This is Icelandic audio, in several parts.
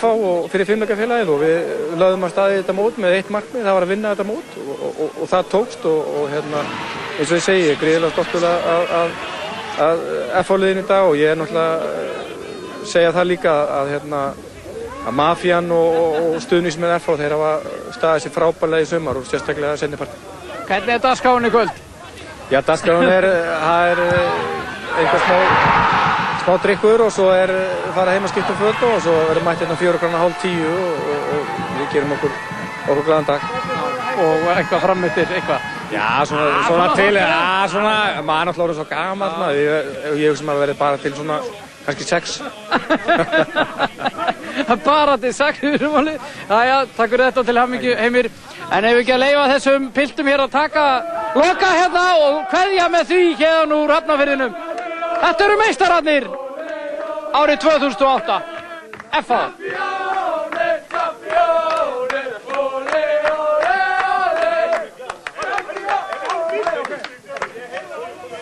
FH og fyrir fimmleikafélagið og við lögðum að staði þetta mót með eitt markmið, það var að vinna þetta mót og, og, og, og það tókst og hérna, eins og ég segi, gríðilega stoltur að, FH-liðin í dag og ég er náttúrulega segja það líka að hérna að mafían og stuðnismið FH þeir hafa staðið sér frábærlega í sumar og sérstaklega senniparti. Hvernig er dasgráðin í kvöld? Já, dasgráðin er, það er einhver smá smá drikkur og svo er fara heim að skipta um fötu og svo verður mætt hérna fjóru grannar hálf tíu og, og, og við gerum okkur okkur glæðan dag. Og eitthvað frammittir, eitthvað? Já, svona, ah, svona til, já, svona, maður er náttúrulega orðið svo gaman, maður, ég, ég hugsa maður að verði bara til svona, kannski sex. bara til sex, þú veist máli. Jæja, takk fyrir þetta til hafmyggju, heimir. En ef við ekki að leifa þessum piltum hér að taka loka hérna og hverja með því hérna úr hafnafyrðinum. Þetta eru meistararnir! Árið 2008 FA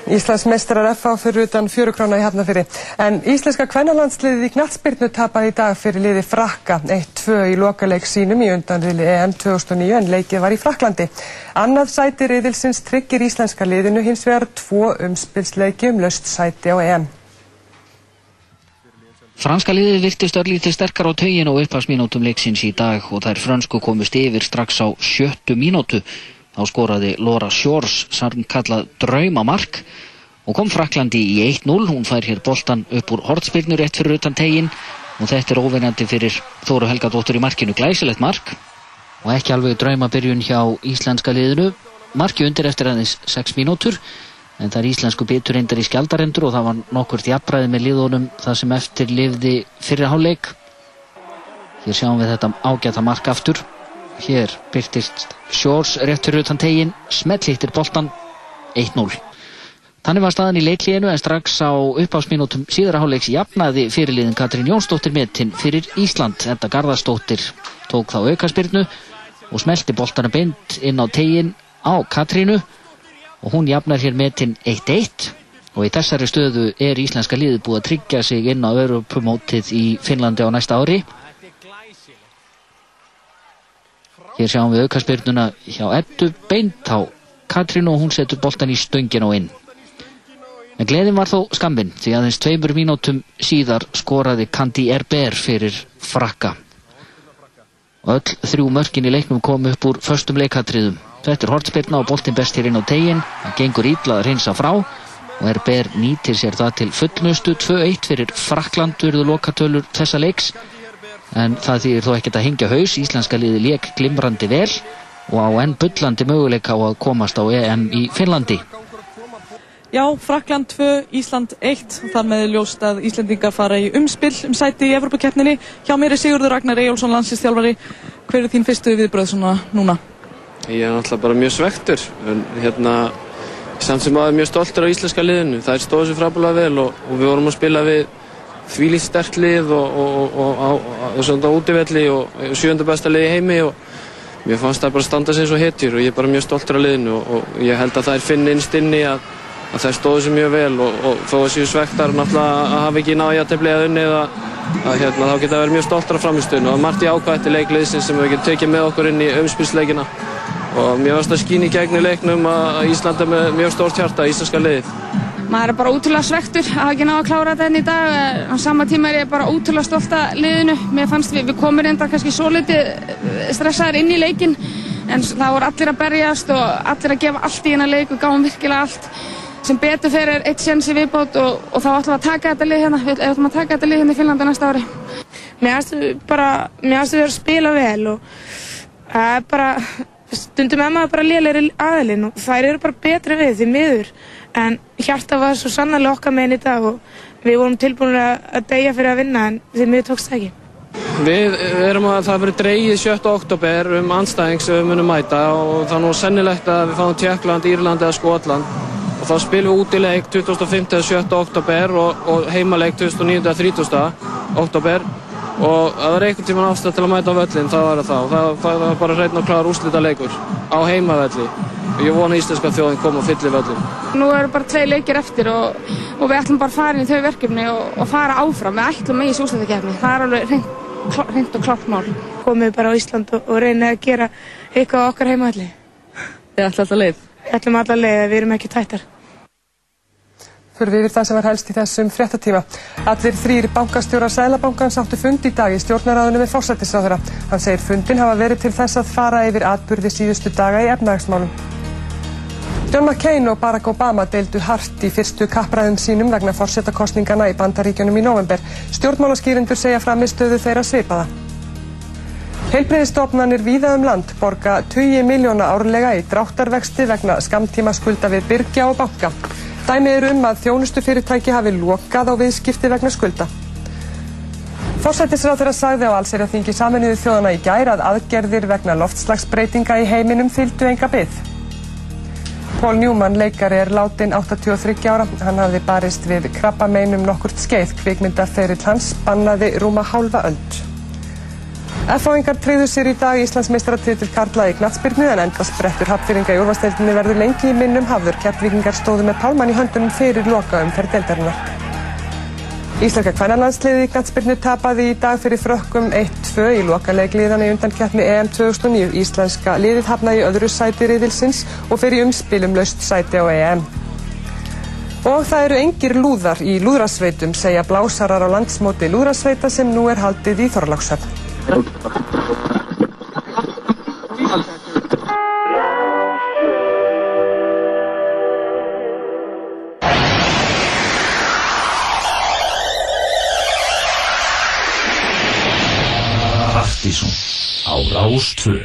Íslands mestrar FA fyrir utan fjörukrána í Hafnafyrir. En íslenska kvennalandsliðið í Knatsbyrnu tapaði í dag fyrir liði Frakka 1-2 í lokaleik sínum í undanriðli EM 2009 en leikið var í Fraklandi. Annað sæti riðilsins tryggir íslenska liðinu hins vegar tvo umspilsleiki um löst sæti á EM. Franska liðið virtist örlítið sterkar á taugin og upphafsminútum leiksins í dag og þær fransku komust yfir strax á sjöttu mínútu. Þá skoraði Laura Shores samkallað draumamark og kom Fraklandi í 1-0. Hún fær hér boltan upp úr hortspilnur rétt fyrir utan tegin og þetta er óvinnandi fyrir Þóru Helgadóttur í markinu glæsilegt mark og ekki alveg draumabyrjun hjá íslenska liðinu. Marki undir eftir aðeins 6 mínútur en það er íslensku bitur reyndar í skjaldarendur og það var nokkurt jafnbræði með liðunum það sem eftir lifði fyrirháleik. Hér sjáum við þetta ágæta mark aftur. Hér byrtist Sjórs rétt fyrir utan tegin, smellhittir boltan 1-0. Þannig var staðan í leiklíðinu en strax á uppásminútum síðaraháleiks jafnaði fyrirliðin Katrín Jónsdóttir metinn fyrir Ísland. Enda Garðarsdóttir tók þá aukarspyrnu og smelti boltana beint inn á tegin á Katrínu og hún jafnar hér metinn 1-1 og í þessari stöðu er íslenska liði búið að tryggja sig inn á Europamótið í Finnlandi á næsta ári. Hér sjáum við aukarspyrnuna hjá Eddu beint á Katrín og hún setur boltan í stöngin og inn. En gleðin var þó skambinn því aðeins tveimur mínútum síðar skoraði Kandi Erber fyrir frakka. Og öll þrjú mörkin í leiknum kom upp úr förstum leikatriðum. Þetta er hortspyrna og boltin best hér inn á tegin. Það gengur ítlað að reynsa frá og Erber nýtir sér það til fullnustu 2-1 fyrir Frakland urðu lokatölur þessa leiks en það þýðir þó ekkert að hingja haus. Íslenska liði leik glimrandi vel og á enn byllandi möguleika á að komast á EM í Finnlandi. Já, Frakland 2, Ísland 1 þar með ljóst að Íslendingar fara í umspill um sæti í Evropakeppninni hjá mér er Sigurður Ragnar Ejjólfsson landslistjálfari hver er þín fyrstu viðbröð svona núna? Ég er náttúrulega bara mjög svektur en hérna samt sem aðeins mjög stoltur á íslenska liðinu. Það er stóðið sér frábæðilega vel og, og við vorum að spila við því líkt sterkt lið og, og, og, og svona útivelli og sjönda besta lið í heimi og mér fannst það bara að standa sér svo hetjur og ég er bara mjög stoltur af liðinu og ég held að það er finn innst inni að, að það stóði sér mjög vel og þó að séu svektar náttúrulega að hafa ekki náði að tefnilega unni eða að hérna, þá geta það verið mjög stoltur af framistunum og það er margt í ákvæði leikliðsin sem við getum tekið með okkur inn í umspilsleikina og mér fannst það skín í gegn í leiknum að Ísland er með mjög stórt hjarta, íslenska liðið maður er bara ótrúlega svektur að hafa ekki náða að klára þetta hérna í dag. Á sama tíma er ég bara ótrúlega stolt að liðinu. Mér fannst við, við komum reynda kannski svo litið eh, stressaður inn í leikin en það voru allir að berjast og allir að gefa allt í hennar leik og gáum virkilega allt. Sem betur fyrir eitt séns í viðbót og, og þá ætlum við að taka þetta lið hérna. Við ætlum að taka þetta lið hérna í Finnlandi næsta ári. Mér aðstu bara mér aðstu verið að spila vel og það er bara stundum emma bara lélæri aðilinn og þær eru bara betri við því miður en hjarta var svo sannarlega okkar með henni í dag og við vorum tilbúin að deyja fyrir að vinna en því miður tókst það ekki. Við erum að það verið dreyið 7. oktober um anstæðing sem við munum mæta og það er nú sennilegt að við fáum Tjekkland, Írland eða Skotland og þá spilum við út í leik 2005. og 7. oktober og, og heimaleik 2009. og 30. oktober og að það er einhvern tíman afstæð til að mæta á völlin þá er það þá. Það, það er bara hreitn og klar úrslita leikur á heimavelli ég vona íslenska þjóðin koma og fyllir völlin. Nú eru bara tvei leikir eftir og, og við ætlum bara að fara inn í þau verkefni og, og fara áfram. Við ætlum með í súsleitakefni, það er alveg hreint og klárt mál. Komið bara á Ísland og, og reynið að gera eitthvað á okkar heimahalli. Þið ætla alltaf leið. Við ætlum alla leið að við erum ekki tættar. Fyrir við yfir það sem var helst í þessum fréttatíma. Allir þrýr bankastjórar Sælabankans áttu fund í dag í stjórnaráðinu með fórsættisráðura. Hann segir fundin hafa verið til þess að fara yfir atburði síðustu daga í efnahagsmálum. John McCain og Barack Obama deildu hart í fyrstu kappræðum sínum vegna fórsetakostningana í Bandaríkjunum í november. Stjórnmálaskýrindur segja framistöðu þeirra svipaða. Heilbreyðistofnanir víða um land borga 20 miljóna árlega í dráttarvexti vegna skamtíma skulda við byrgja og banka. Dæmi eru um að þjónustufyrirtæki hafi lokað á viðskipti vegna skulda. Forsættisráð þeirra sagði á allserjaþingi saminuðu þjóðana í gær að aðgerðir vegna loftslagsbreytinga í heiminum fylgdu enga byggð. Paul Newman leikari er látin 83 ára. Hann hafði barist við krabba meinum nokkurt skeið. Kvikmyndaferill hans bannaði rúma hálfa öld. F-áingar treyðu sér í dag Íslandsmeistaratitil Karla í Knatsbyrnu en endast brettur hapfyringa í úrvasteildinni verður lengi í minnum hafður. Kjapvíkingar stóðu með pálmann í höndunum fyrir loka um fyrir deildarinnar. Íslenska kvænarlandsliði í Knatsbyrnu tapaði í dag fyrir frökkum 1-2 í lokalegliðan í undankeppni EM 2009. Íslenska liðið hafnaði öðru sæti riðilsins og fyrir umspilum laust sæti á EM. Og það eru engir lúðar í lúðrasveitum, segja blásarar á landsmóti lúðrasveita sem nú er haldið í Þorlákshöfn. Partíson á Rástvö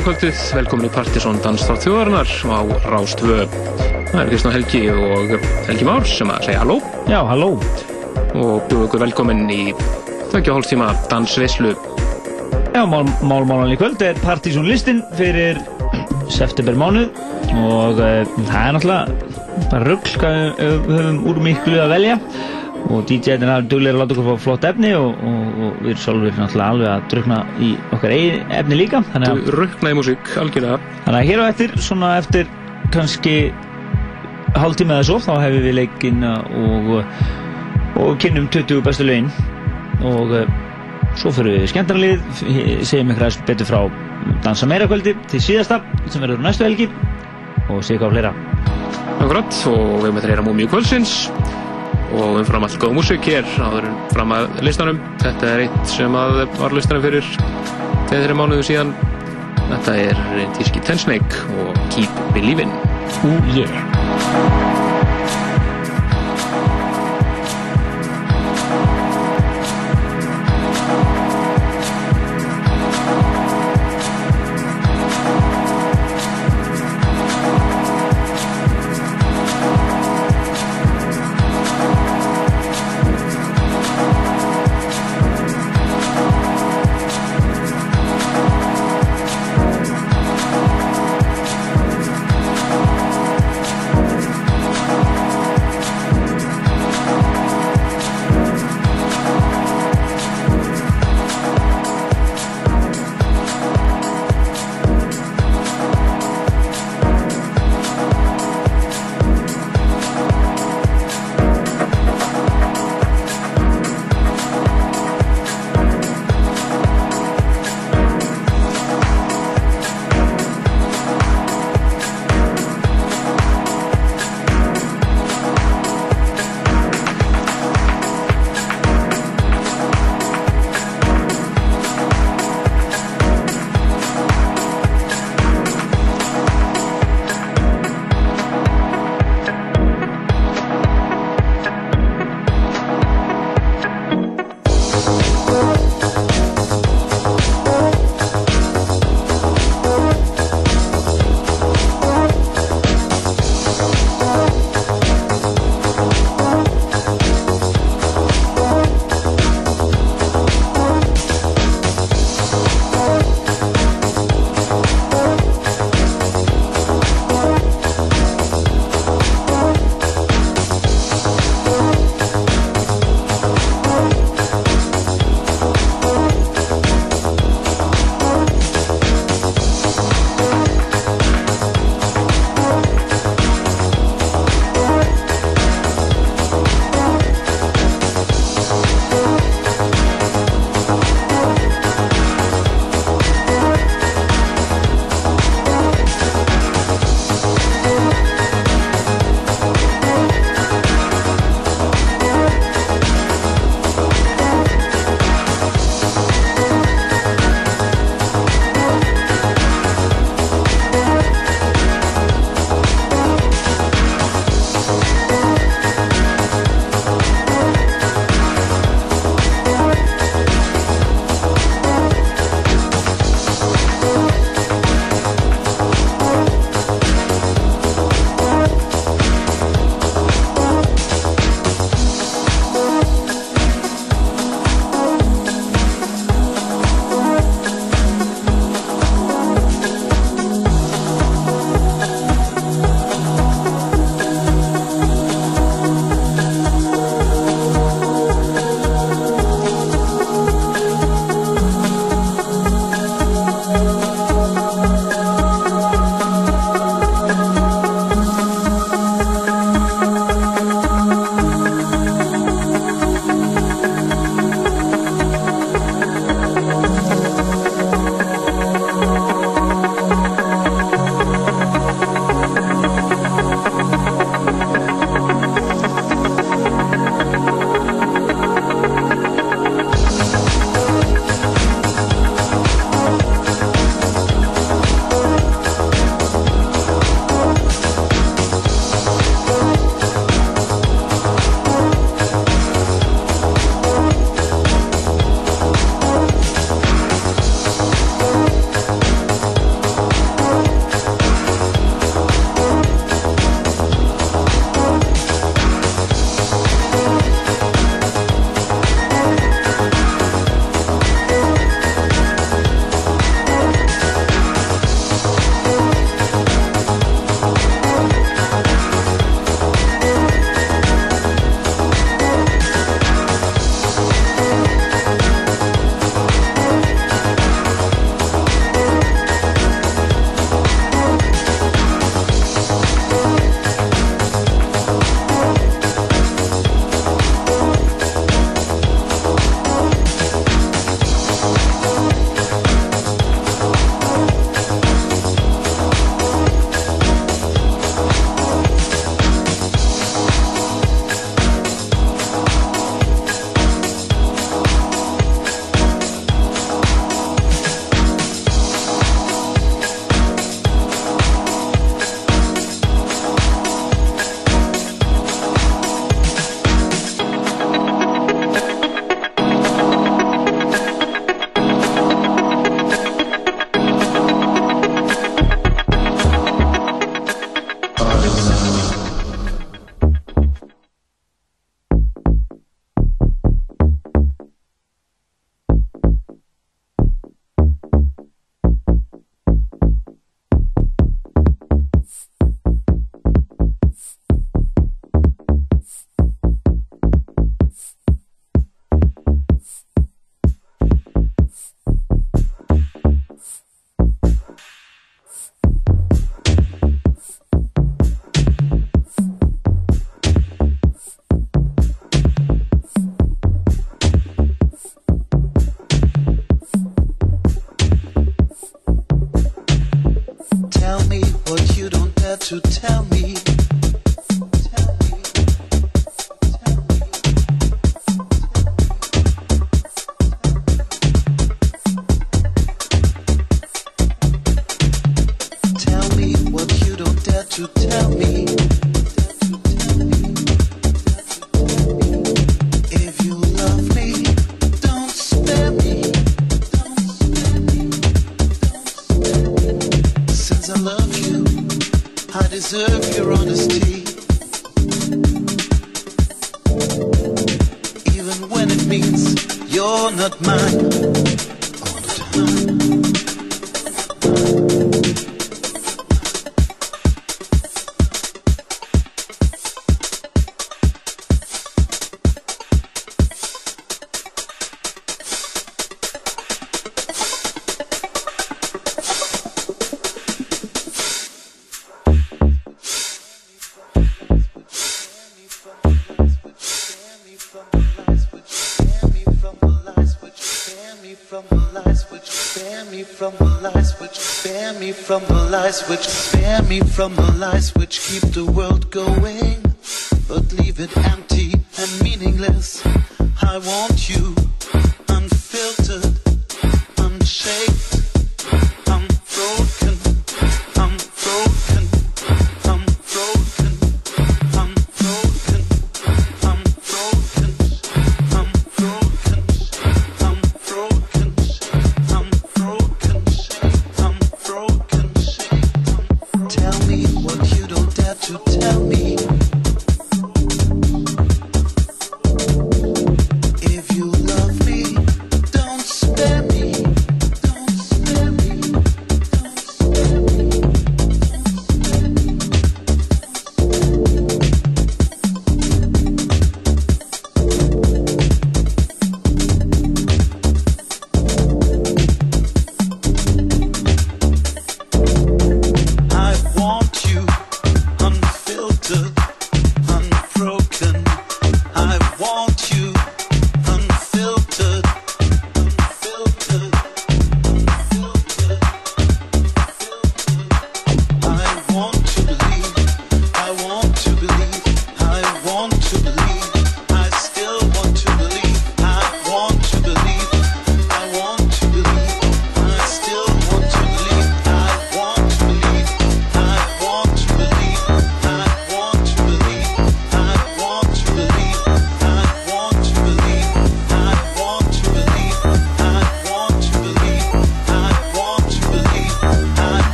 Já, góð kvöldið, velkomin í Partisón Danstátt þjóðarinnar á Rástvö. Það er Kristján Helgi og Helgi Már sem að segja halló. Já, halló. Og bjóðu ykkur velkomin í þöggja hálftíma dansveislu. Já, mál, málmálan í kvöld er Partizón listin fyrir september mánuð og uh, það er náttúrulega bara rugg hvað við höfum úr miklu að velja og DJ-in er duglega að láta okkur fá flott efni og, og við erum sjálfur náttúrulega alveg að drukna í okkar eigin efni líka þannig að, Rukna í músík, algjörlega. þannig að hér á eftir svona eftir kannski hálftíma eða svo þá hefum við leikinn og, og kynnum 20 bestu lögin og uh, svo fyrir við skemmtarlið segjum ykkur betur frá dansa meira kvöldi til síðasta sem verður næstu helgi. Og segjum hvað fleira. Akkurat, og við erum að reyna múmi í kvöldsins og umfram allt góð músík hér áður fram að listanum. Þetta er eitt sem var listanum fyrir þeirri mánuðu síðan. Þetta er tíski Tensnake og Keep Believin'. Ú, yeah.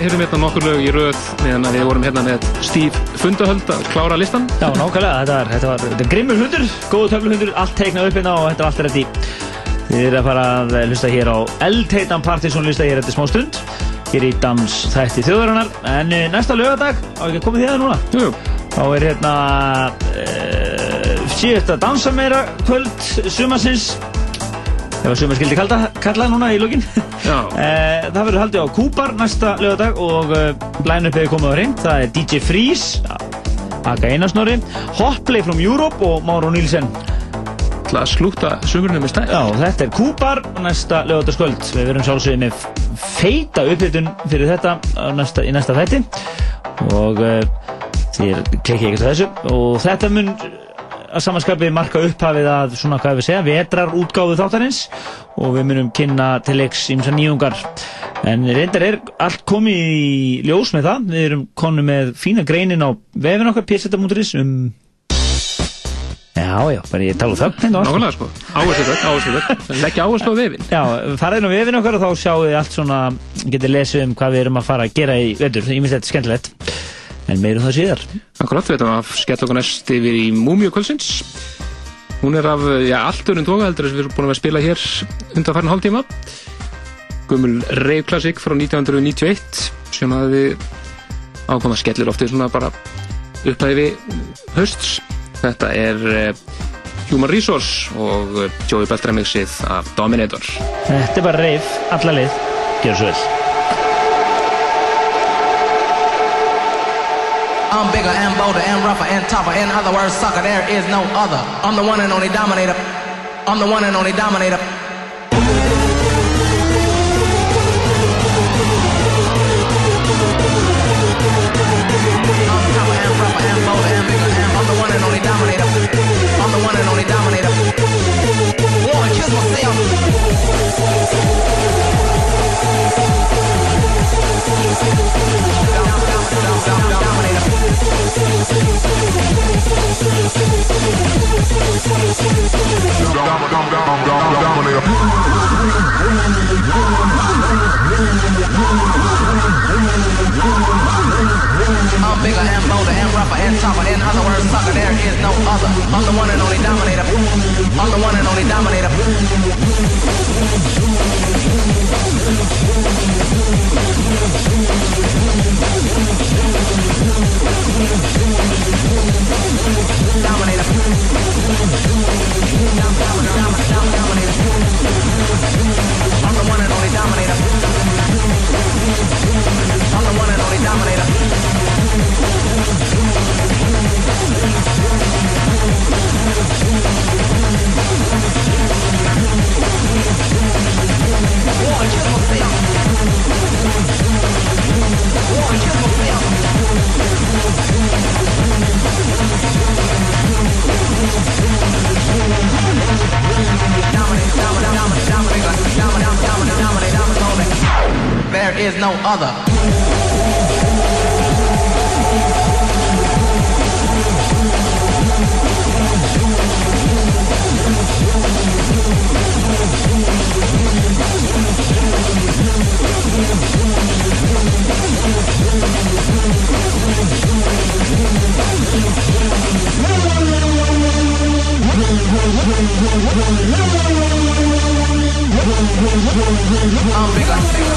Erum hérna nokkur lög í röð meðan að við vorum hérna með Steve Fundahöld að klára listan. Já, nákvæmlega, þetta var, þetta var, þetta er grimmur hundur, góðu töfluhundur, allt teiknað upp hérna og þetta var allt rétt í. Þið erum að fara að hlusta hér á eldheitan partysón lista hér eftir smá stund, hér í dans þætti þjóðurinnar, en eh, næsta lögadag, á ekki að koma það núna? Jú. Þá er hérna uh, síðasta dansa meira kvöld sumarsins, ef að sumar skildi kalla, kalla núna í lókin. Eh, það verður haldið á Kúpar næsta lögadag og uh, line-up hefur komið á hreint. Það er DJ Freeze, Aka Einarsnóri, Hotplay from Europe og Máru Nílsen. Það að slúta sumurinn með stæð. Já, þetta er Kúpar næsta lögadagskvöld. Við verum sjálfsögðið með feita upphittun fyrir þetta næsta, í næsta þætti og uh, þér klikkið ekkert þessu og þetta mun að samanskapi marka upphafið að svona hvað við segja, vetrar útgáfu þáttarins og við munum kynna til leiks ímsa nýjungar en reyndar er allt komið í ljós með það við erum konu með fína greinin á vefin okkar pseta.is um Já, já, bara ég tala um þögn hérna. Nákvæmlega sko, áherslu þögn, áherslu þögn, leggja áherslu á vefin. Já, farið inn á vefin okkar og þá sjáu þið allt svona, getið lesið um hvað við erum að fara að gera í vetur, ég minnst þetta er skemmtilegt, en meirum það síðar. Akkurat, við ætlum að skella okkur næst yfir í Múmiu kvöldsins. Hún er af, já, allt öðrum tóka heldur að við erum búin að spila hér undan farin hálftíma. Gummul Rave Classic frá 1991 sem að við ákvæmum að skellir oftið svona bara upphæfi hösts. Þetta er uh, Human Resource og Joey Beltram mixið af Dominator. Þetta er bara reif, alla lið, gjör svo vel. I'm bigger and bolder and rougher and tougher. In other words, sucker, there is no other. I'm the one and only dominator. I'm the one and only dominator. I'm tougher and rougher and bolder and bigger I'm the one and only dominator. I'm the one and only dominator. Kill myself. I'm bigger and bolder and rougher and tougher. In other words, sucker, there is no other. I'm the one and only dominator. I'm the one and only dominator. I'm the one There is no other. I'm bigger.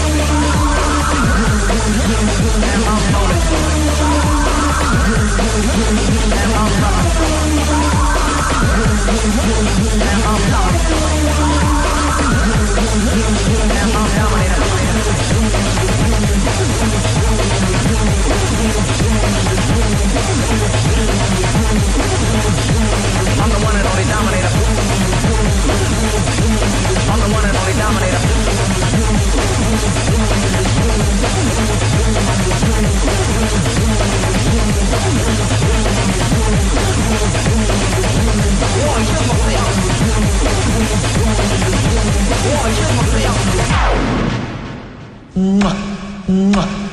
I'm the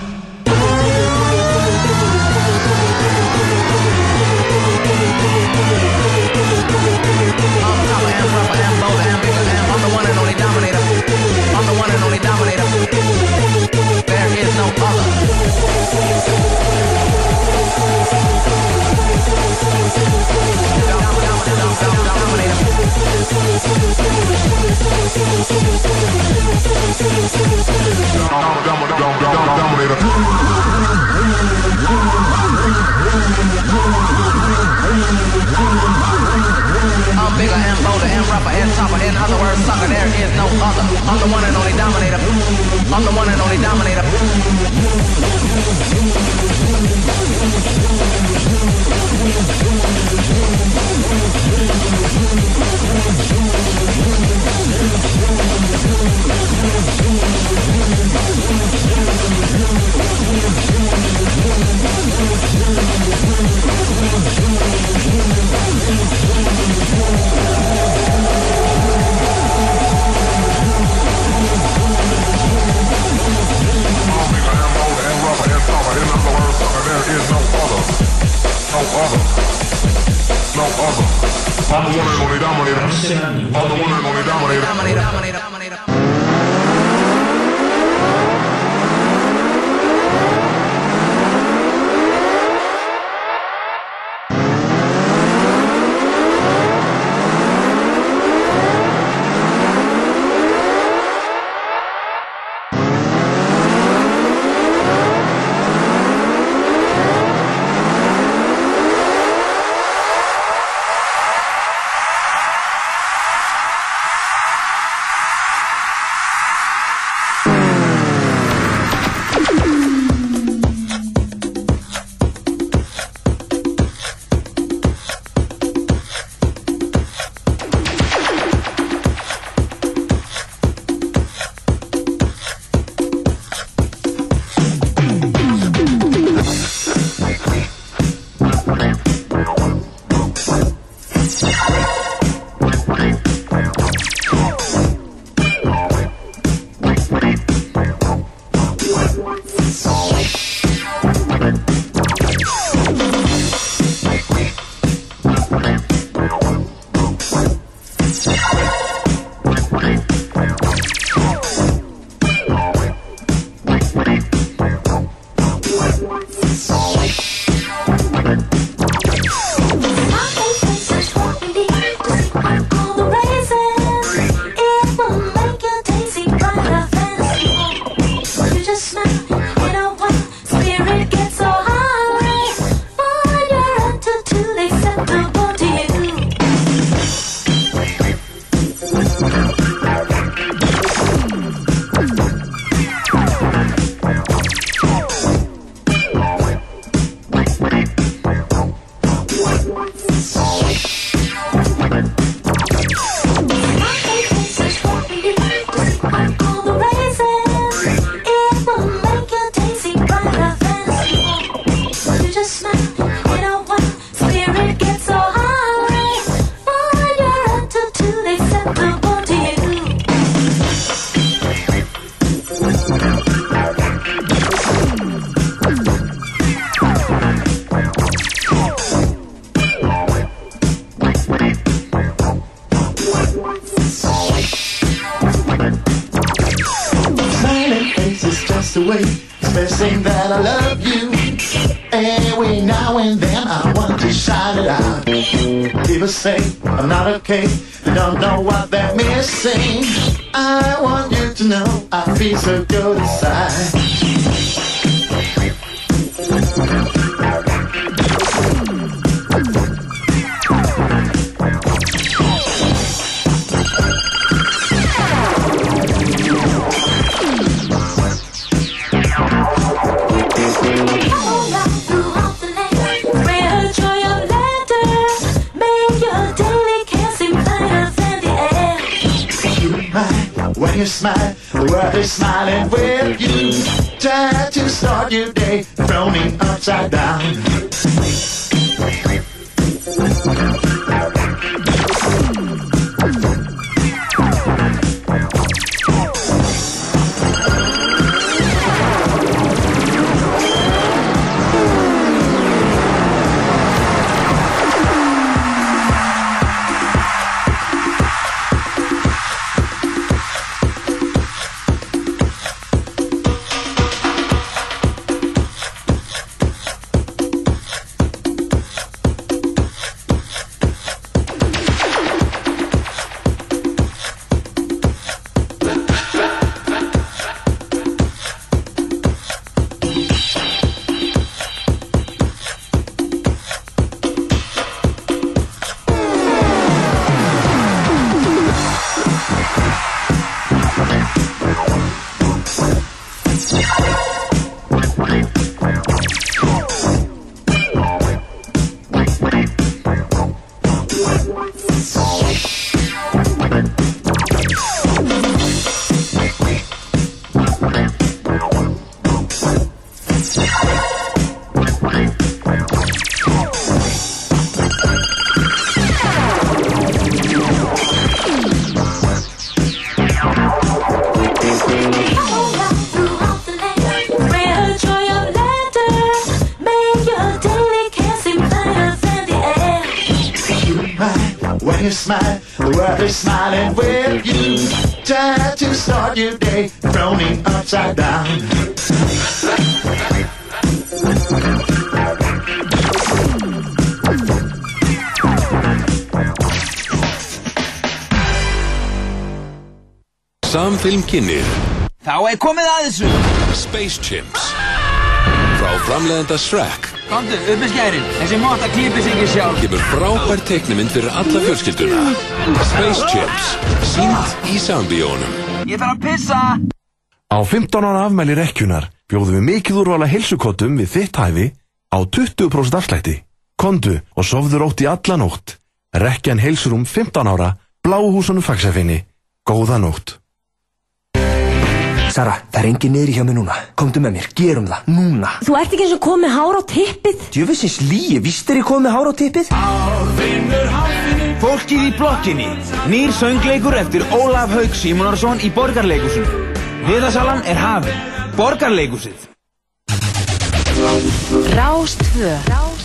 case don't know what they're missing. I want you to know I feel so good inside. Framleiðenda Shrek Komdu, upp með skærin Þessi móta klípið sig ekki sjálf kemur frábær teiknumind fyrir alla fjölskylduna Space Chimps Sýnt í sambíónum Ég þarf að pissa Á 15 ára afmæli rekkjunar bjóðum við mikið úrvala heilsukottum við þitt hæfi á 20% afslætti. Kondu og sofðu rótt í alla nótt. Rekkjan heilsurum 15 ára, bláhúsunum fagsefinni. Góða nótt. Sara, það er engin niðri hjá mér núna. Komdu með mér, gerum það, núna. Þú ert ekki eins og komið hár á tippið? Djöfisins líi, víst er ég komið hár á tippið? Fólkið í blokkinni Nýr söngleikur eftir Ólaf Haug Símonarsson í Borgarleikusinu Viðasalan er hafin Borgarleikusið Rástvö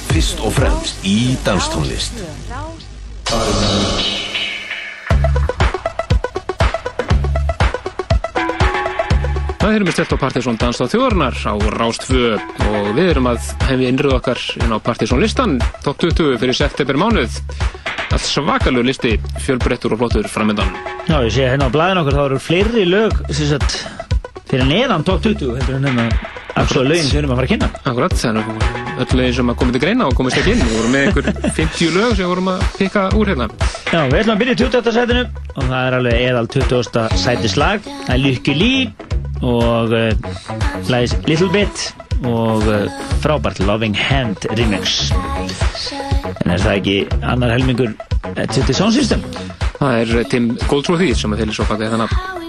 Fyrst og fremst í danstónlist Það erum við stelt á Partíson Danstáð þjóðarnar á Rástfö og við erum að hefði innröð okkar inn á Partíson listan. Top 20 fyrir september mánuð. All svakalur listi fjölbrettur og flottur framöndan Já, ég sé hérna á blæðin okkur, þá eru fleiri lög sagt, fyrir neðan top 20 heldur en hérna Axel lögin sem við erum að fara að kynna? Akkurat, þannig að öll lögin sem að komið til greina og komist ekki inn. Við vorum með einhver 50 lög sem við vorum að pikka úr hérna. Já, við ætlum að byrja í 20. sætinu og það er alveg eðal 20. sætislag. Það er Lykke Lí og uh, lægis Little Bit og uh, frábært Loving Hand remix. En er það ekki annar helmingur uh, til Sound System? Það er eh, Tim Goldrothy sem að þeirri svo baka þetta nafn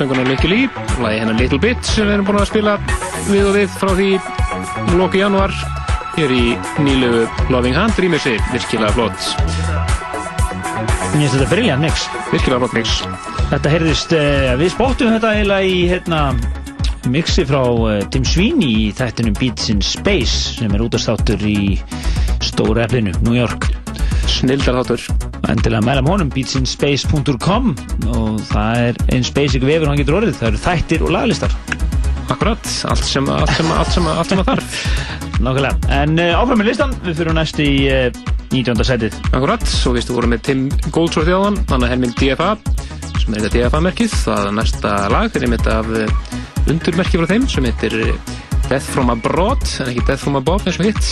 Söngunar Likki Lí, lagi hennar Little Bit sem við erum búin að spila við og við frá því loki januar hér í nýlegu Loving Hand rýmissi, virkilega flott. Mér finnst þetta briljant mix. Virkilega flott mix. Þetta heyrðist, uh, við spottum þetta eiginlega í hérna, mixi frá uh, Tim Sweeney í þættinum Beats in Space sem er útastáttur í stóra eflinu, New York. Snildar þáttur. Endilega meðlam honum, beatsinspace.com og það er eins basic vefur hann getur orðið, það eru þættir og laglistar. Akkurat, allt sem, allt sem, allt sem, allt sem að þarf. Nákvæmlega. En uh, áfram með listan, við fyrir næst í uh, 19. setið. Akkurat, svo viðstu voru með Tim Goldsworth þjóðan, hann er helming DFA, sem er þetta DFA-merkið. Það næsta lag er einmitt af uh, undurmerki frá þeim sem heitir uh, Death from Abroad, en ekki Death from Above eins og hitt.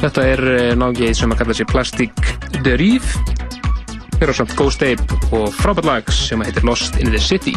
Þetta er nágið sem að kalla sér Plastic Derive. Hér á samt Ghost Ape og frábært lag sem heitir Lost in the City.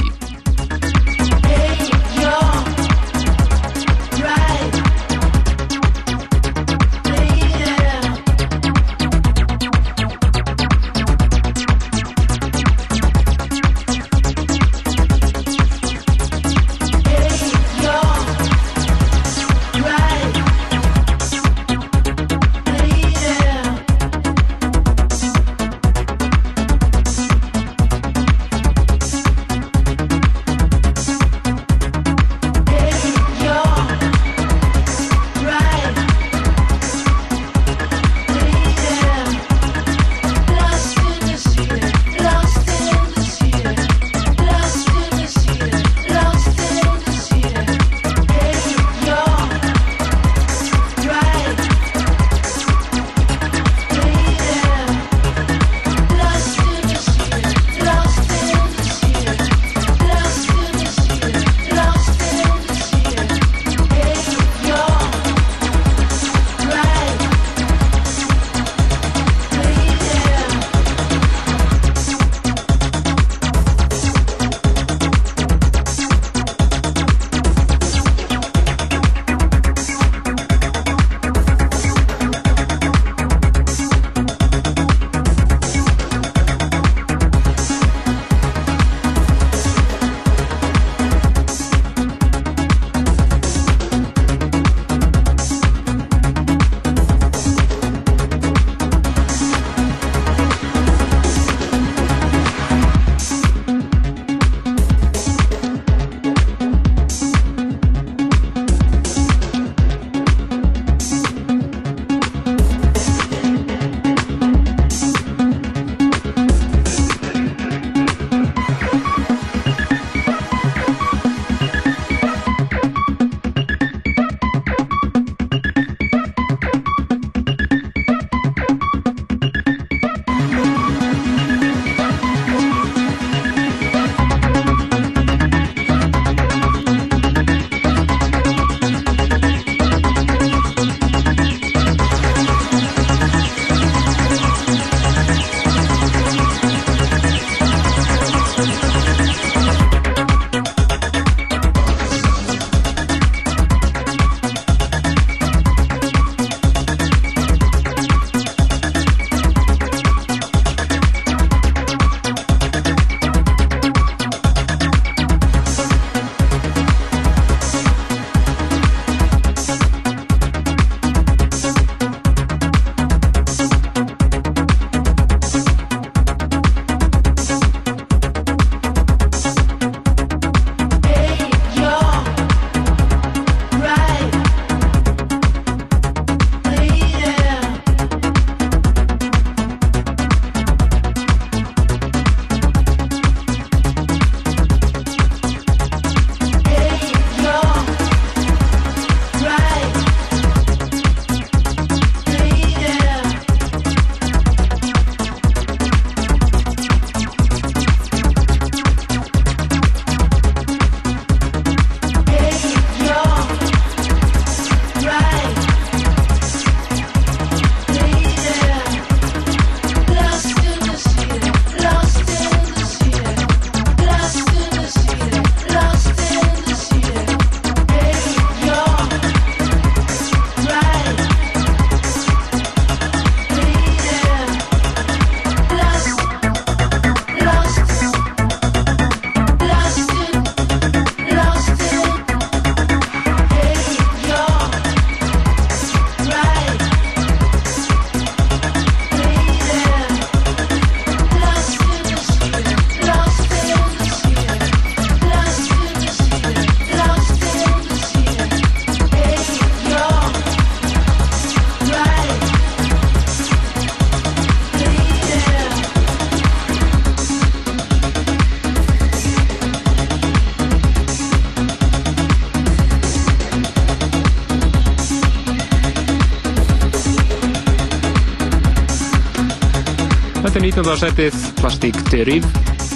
19. setið Plastic Deriv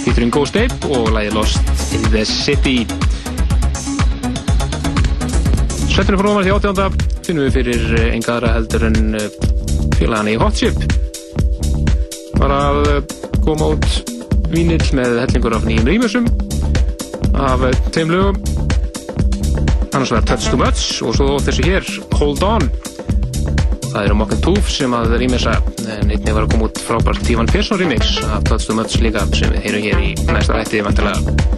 featuring Ghost Ape og lagi Lost in the City Svettinu frá því 18. finnum við fyrir eh, enga aðra heldur en eh, félagana í Hot Chip var að eh, koma út vínill með hellingur af nýjum rýmjössum af tveim lögum annars var Touch Too Much og svo þessi hér Hold On það eru Mock and Tooth sem að rýmessa en einnig var að koma út frábært Tívan Persson remix af Touch Too Much líka sem við heyrum hér í næsta rætti vantilega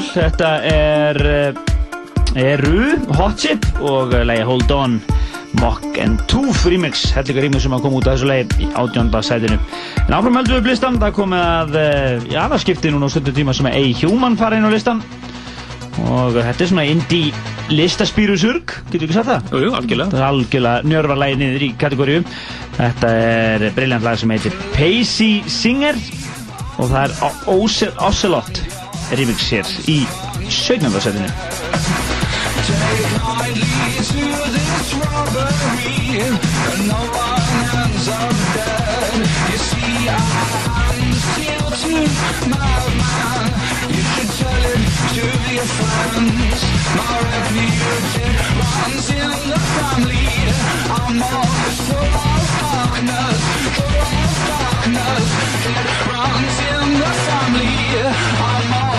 cool. Þetta er, eh, eru Hot Chip og eh, lagi Hold On Mock and Tooth remix. Hellinga remix sem að koma út af þessu lagi í átjónda sætinu. En áfram höldum við upp listan. Það komið að, eh, já það skipti núna á stundu tíma sem að A-Human fara inn á listan. Og þetta er svona indie listaspírusurg, getur við ekki sagt það? Jú, algjörlega. Það er algjörlega njörvarlægi niður í kategóriu. Þetta er briljant lag sem heitir Pacey Singer og það er Ocelot remix hér í 17. setinu.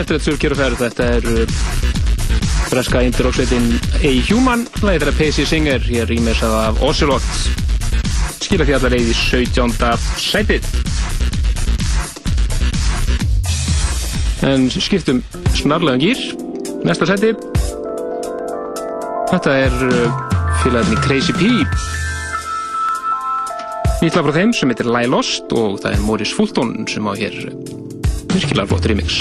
Skemmtilegt surkjör og ferð. Þetta er uh, breska indie-rocksveitin A-Human. Læðið þeirra Pacey Singer, hér rýmisað af Ocelot. Skila því allar leið í 17. sætið. En skiptum snarlega gýr. Næsta sæti. Þetta er uh, félagarni Crazy P. Nýtla frá þeim sem heitir Lie Lost og það er Morris Fulton sem á hér uh, virkilega flott remix.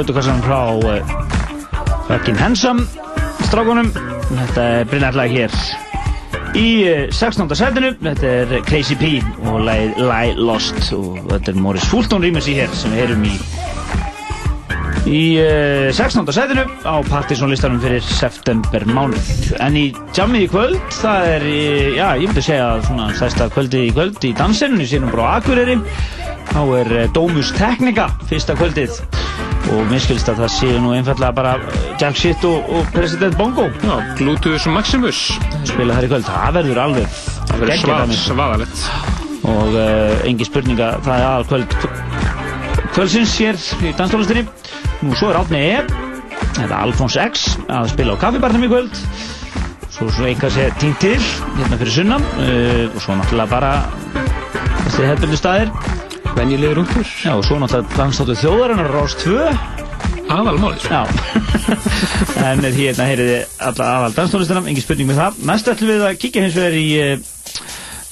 Blötukassanum frá Fucking Handsome strákunum. Þetta er brinnarlega hér í uh, 16. setinu. Þetta er Crazy P og lagið Lie Lost og þetta er Morris Fulton rýmis í hér sem við heyrum í í uh, 16. setinu á Partisan listanum fyrir september mánuð. En í jammið í kvöld, það er, já, ég myndi segja svona stærsta kvöldið í kvöld í dansinu, við sínum frá Akureyri. Þá er eh, Domus Technica fyrsta kvöldið og mér skilst að það séu nú einfallega bara eh, Jack Shit og, og President Bongo. Já, Gluteus Maximus. Spila þær í kvöld, það verður alveg Það verður svað, dæmi. svaðalegt. Og uh, engi spurninga, það er aðal kvöld kvöldsins hér í danstólastinni. Nú svo er Átni E, þetta er Alfons X að spila á kaffibarnum í kvöld. Svo, svo einhvað sé tínt til hérna fyrir sunnan uh, og svo náttúrulega bara þessi hefðbundu staðir. Venjulegur útfur. Já, og svo náttúrulega danstóttu þjóðarinnar Rás 2. Aðalmálið. Já. en hérna heyriði alla aðal danstónlistina, engin spurning með það. Næst ætlum við að kíkja hins vegar í, uh,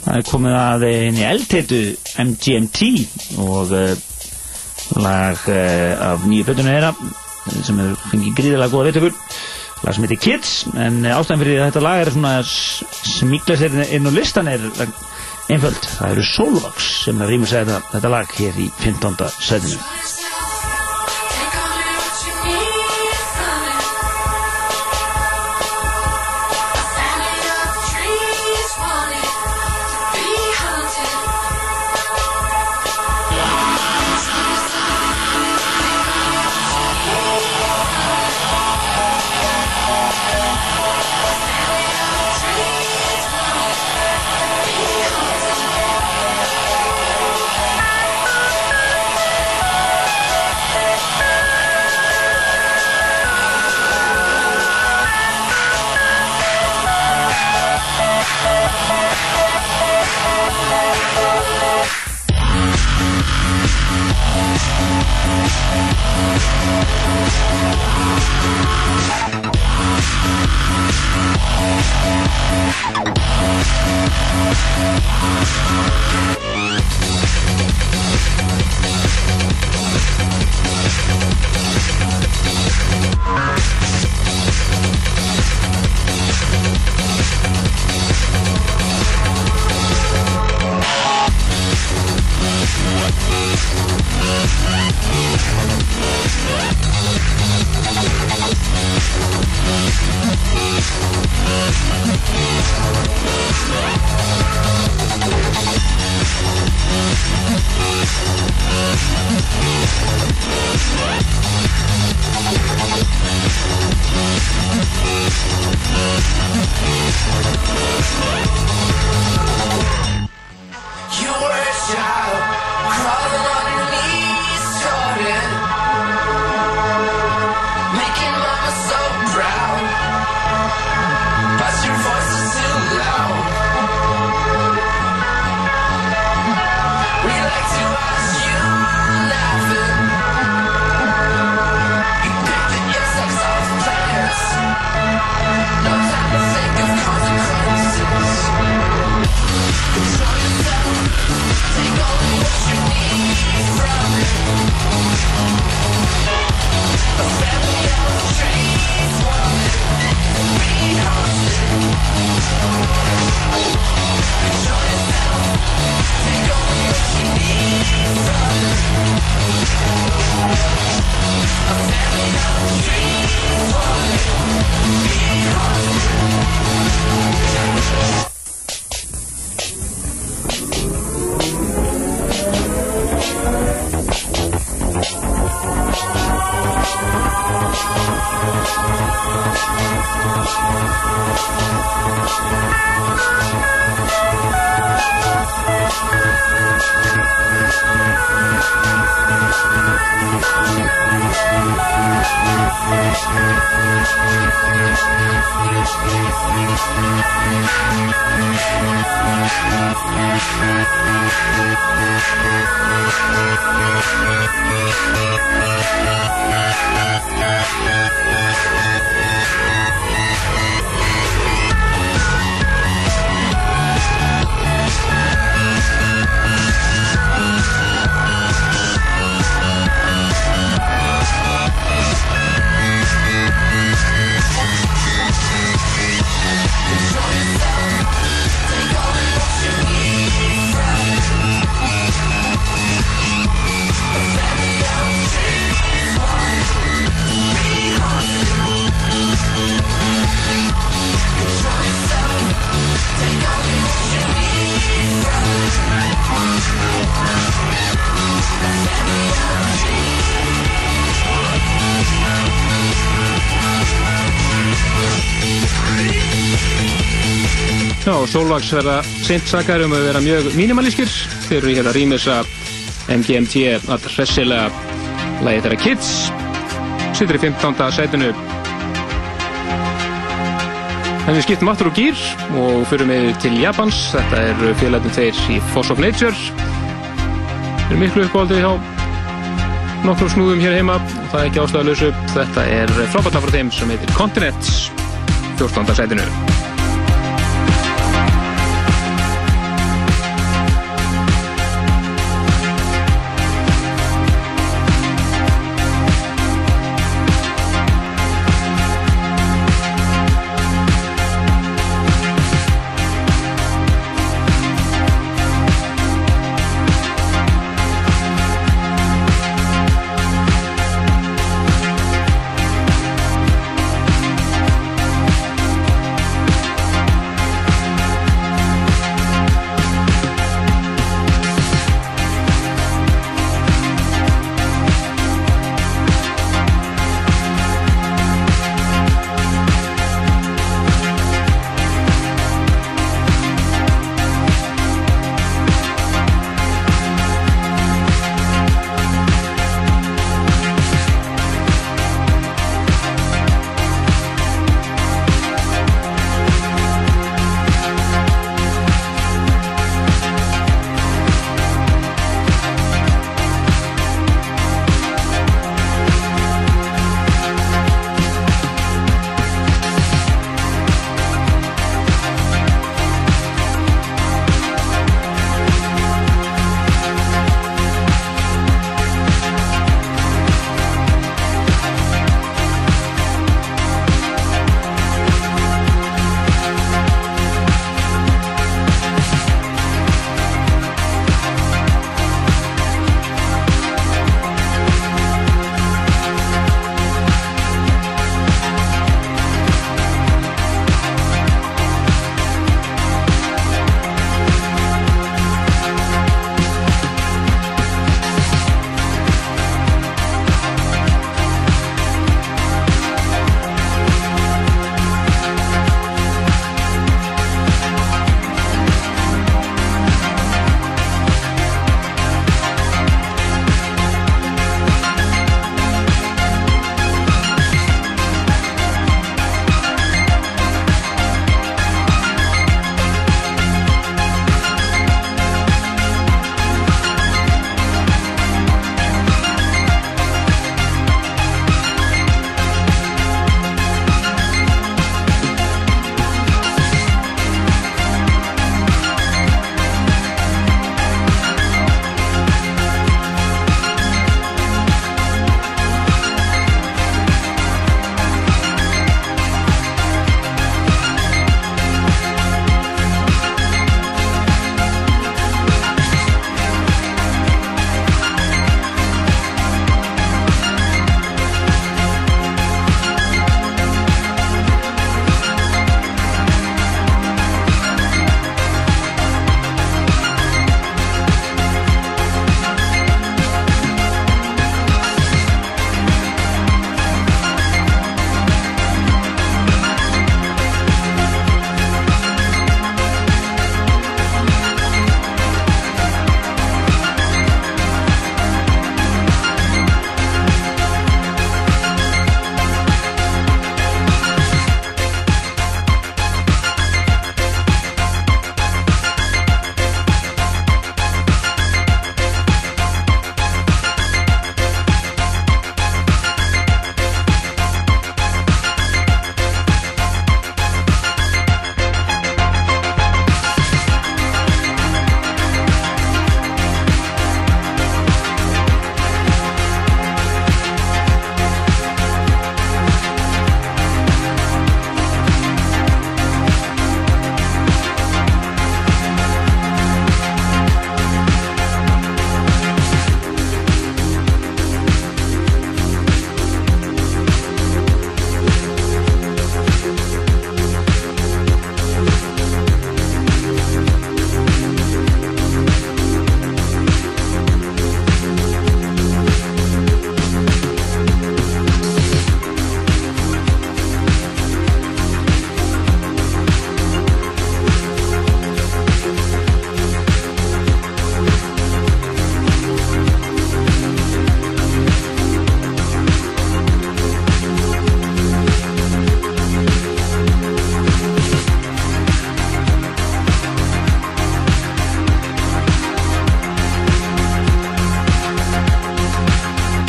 það er komið að inn í eldheitu MGMT og uh, lag uh, af nýju plötunum þeirra sem hefur fengið gríðilega góða viðtökur lag sem heitir Kids en ástæðan fyrir að þetta lag er svona smíkla sér inn á listan er einföld, það eru Solvax sem rýmur segja þetta, lag hér í 15. setinu Solvax verða sent sakar um að vera mjög mínimalískir. Þeir eru hérna að rýmisa MGMT að hressilega lagi þeirra Kids. Sittur í 15. sætinu. En við skiptum aftur úr gýr og fyrir með til Japans. Þetta er félagin þeir í Force of Nature. Þeir eru miklu uppáhaldið hjá nokkrum snúðum hér heima og það er ekki ástæðalösu. Þetta er frábært frá þeim sem heitir Continents, 14. sætinu.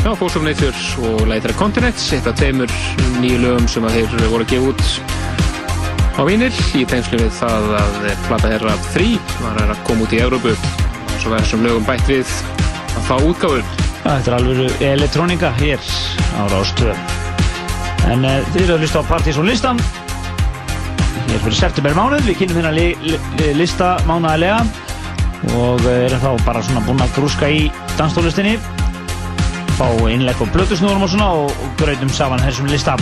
Force of Nature og þeirra Continents, eitt af tveimur nýju lögum sem að þeir voru að gefa út á vinil í tengslu við það að plata þeirra Free var að koma út í Európu svo var þessum lögum bætt við að fá útgáfu Já, þetta er alveg elektrónika hér á Rástöð. En uh, þið eru að hlusta á Partís og listan. Hér fyrir september mánuð, við kynum hérna li, li, lista mánuðarlega og uh, erum þá bara svona búin að grúska í danstólistinni, fá innlegg og blötusnúrum og svona og, og gröðum saman þessum lista.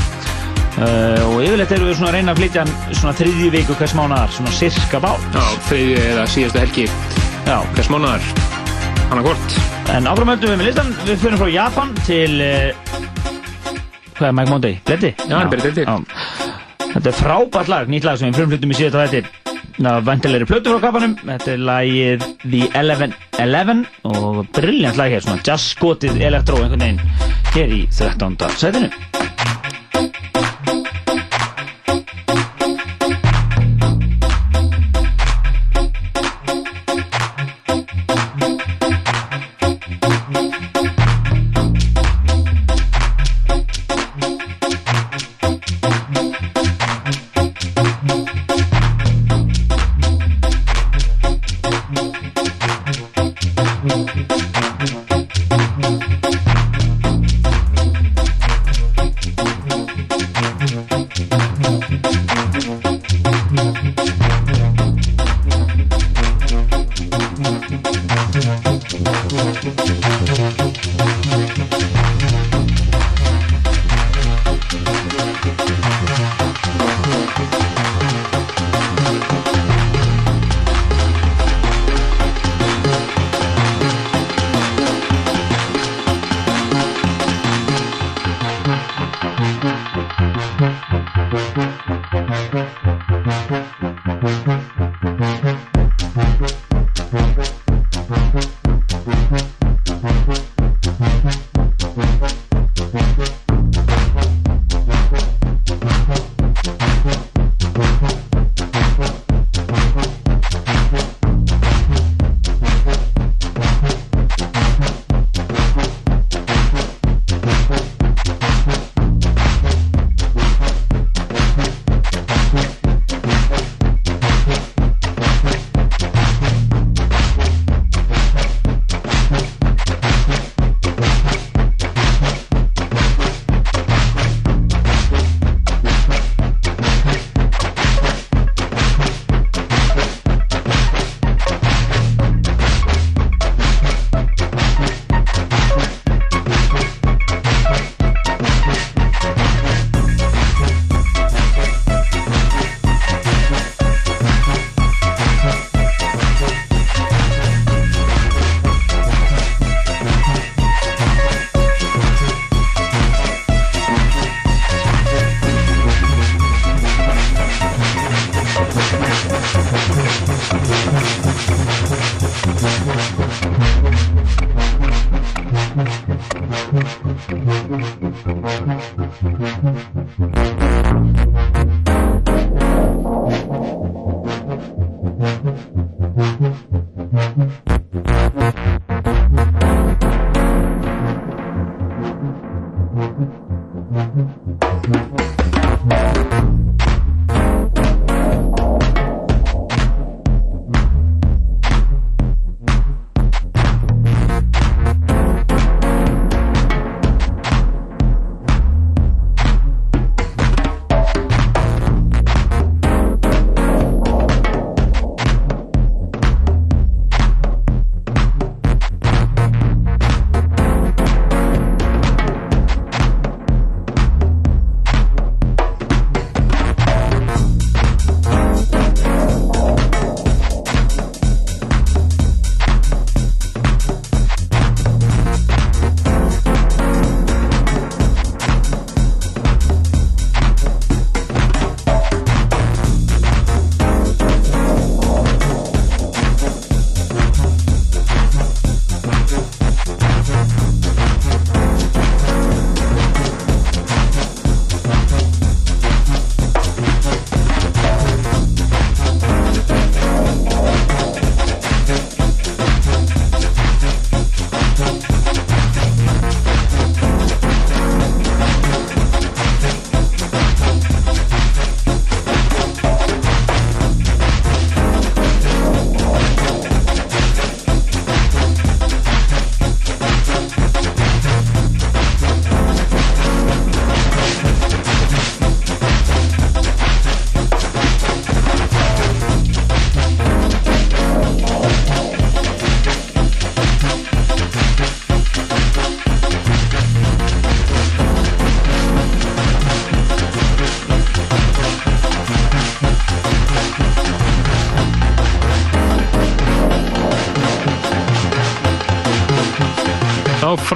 Uh, og yfirleitt erum við svona að reyna að flytja hann svona þriðju viku hvers mánuðar, svona sirka bát. Já, þriðju eða síðastu helgi Já. hvers mánuðar, annarkvort. En áfram höldum við með listan, við fyrir frá Japan til, uh, hvað er Mike Monday? Bletti? Já, hann er Bletti. Þetta er frábært lag, nýtt lag sem við frumflutum í síðan þetta. Það var vantilegri plötu frá kapanum, þetta er lagið The Eleven Eleven og brilljant lag hér, svona jazz skotið elektró einhvern veginn hér í 13. sætinu.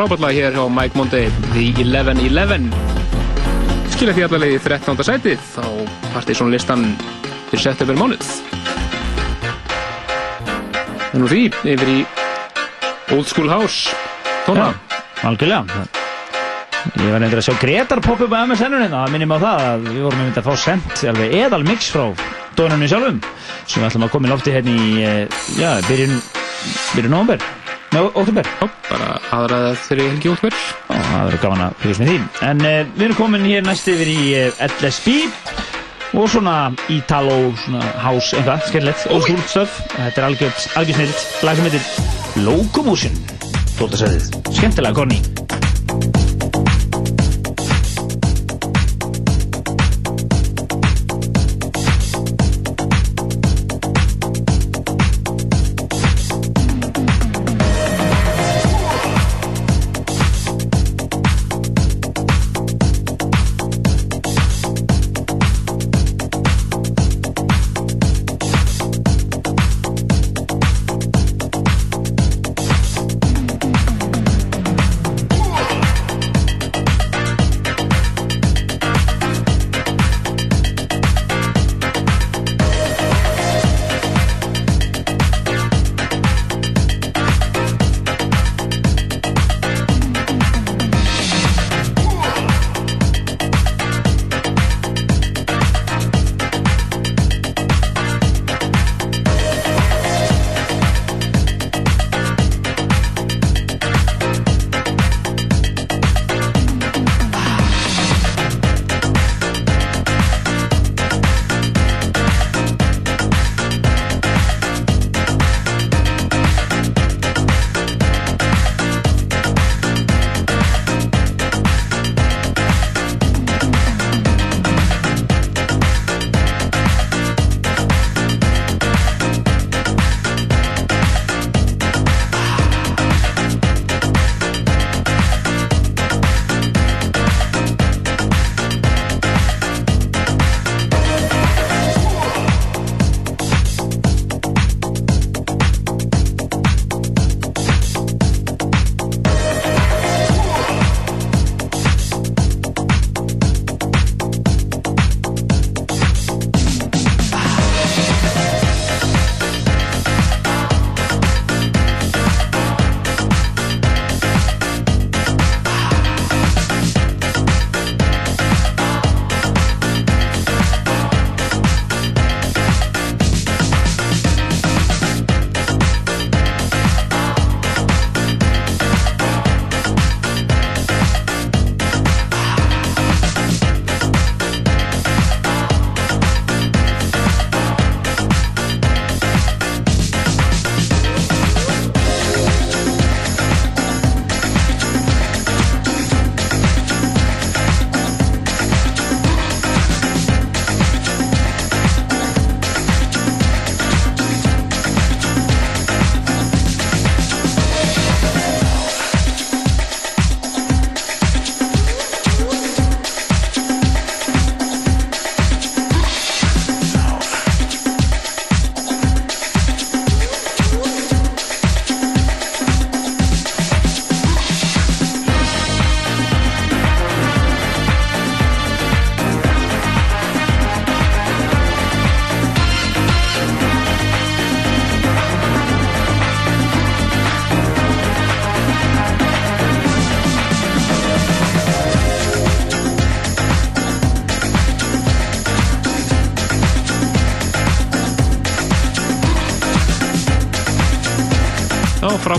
Já, frábætlega hér hjá Mike Monday, The 11-11. Skilja því allavega í 13. sætið á Partiðsson listan fyrir september mánuð. En nú því, yfir í Old School House, tóna. Algjörlega. Ég var nefndir að sjá Gretar poppa upp á MSN-un hérna, það minnum á það að við vorum einmitt að fá sendt alveg eðal mix frá dónunni sjálfum sem við ætlum að koma í lofti hérna í, eh, já, byrjun, byrjun november, nei, óttúber. Já, bara aðraða þeirri helgi óttúber. Já, það verður gaman að fylgjast með því. En uh, við erum komin hér næst yfir í uh, LSB og svona Italo, svona house, eitthvað, school stuff. Þetta er algjör, algjör snilt, lag sem heitir Locomotion, 12. sæðið. Skemmtilega, Conny.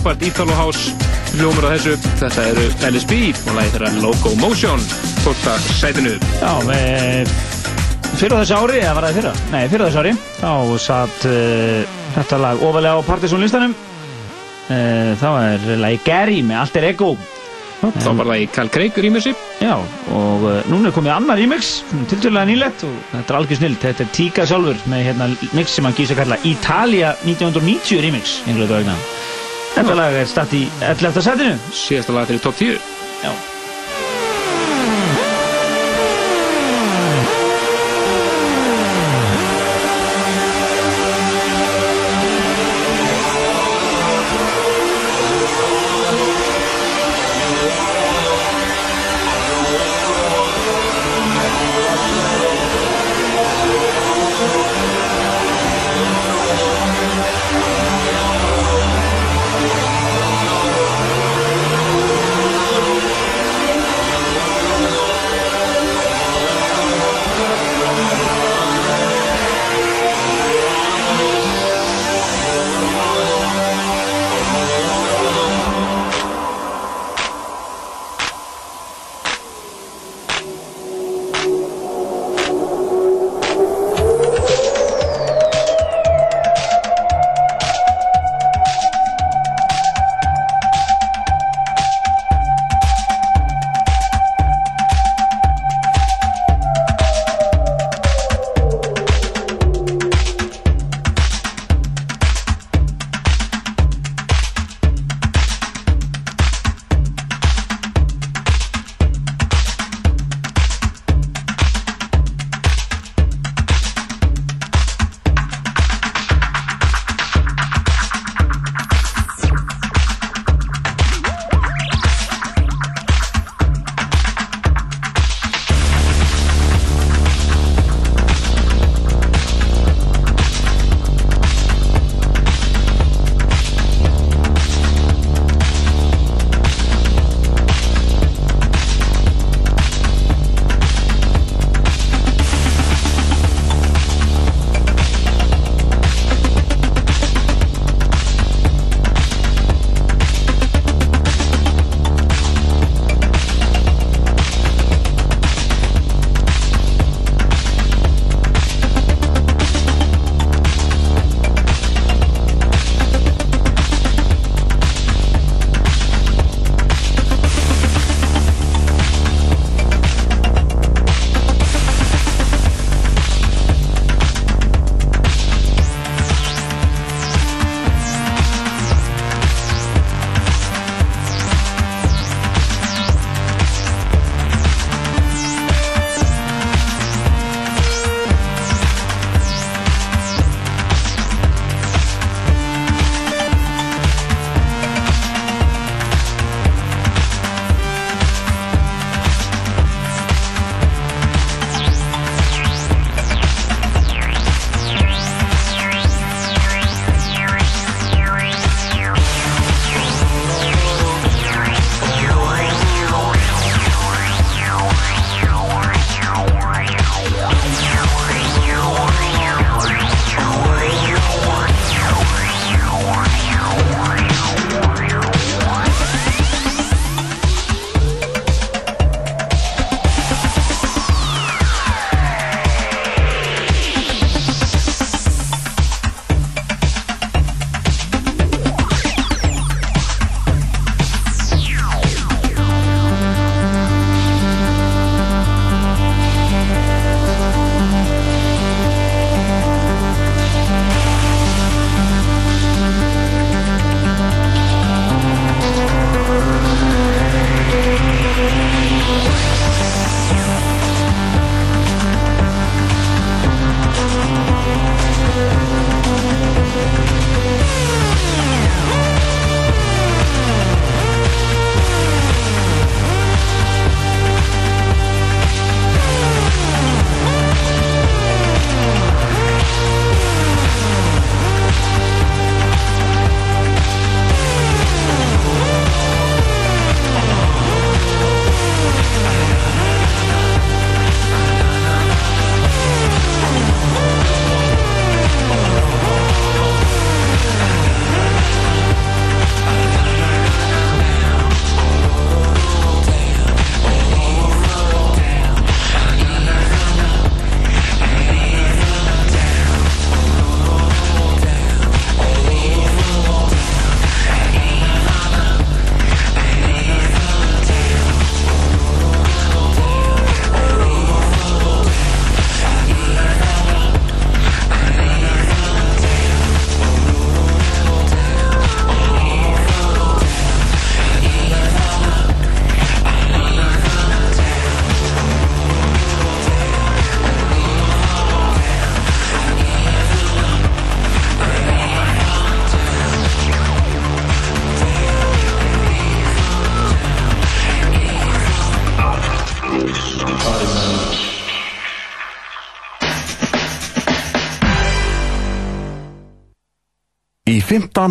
Frábært Italo House hljómur á þessu. Þetta eru LSB og lagi þeirra Locomotion, 12. sætinu. Já, við, fyrir þessu ári, eða var það fyrra? Nei, fyrir þessu ári, þá satt uh, þetta lag ofalega á Partiðsson listanum. Uh, þá er lagi Gary með Alter Ego. Þá var í Carl Craig remixi. Já, og uh, núna er komið annar remix, tilturlega nýlegt og þetta er algjör snill. Þetta er Tika sjálfur með hérna mix sem hann gísa að kalla Italia 1990 remix, einhverju vegna. Þetta lag er statt í 11. setinu. Síðasta lag fyrir top 10. Já.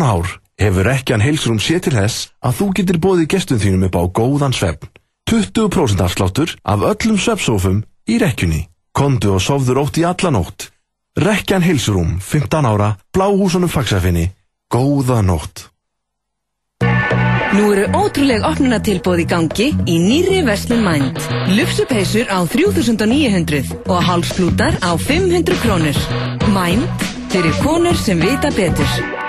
15 ár hefur Rekkjan heilsrum sér til þess að þú getur bóðið gestum þínum upp á góðan svefn. 20% afsláttur af öllum svefnsófum í Rekkjunni. Kondu og sofðu rótt í alla nótt. Rekkjan heilsrum, 15 ára, bláhúsunum fagsafinni. Góða nótt. Nú eru ótrúleg opnunatilbóð í gangi í nýri Verslun Mind. Lufsupeysur á 3900 og hálsklútar á 500 krónur. Mind fyrir konur sem vita betur.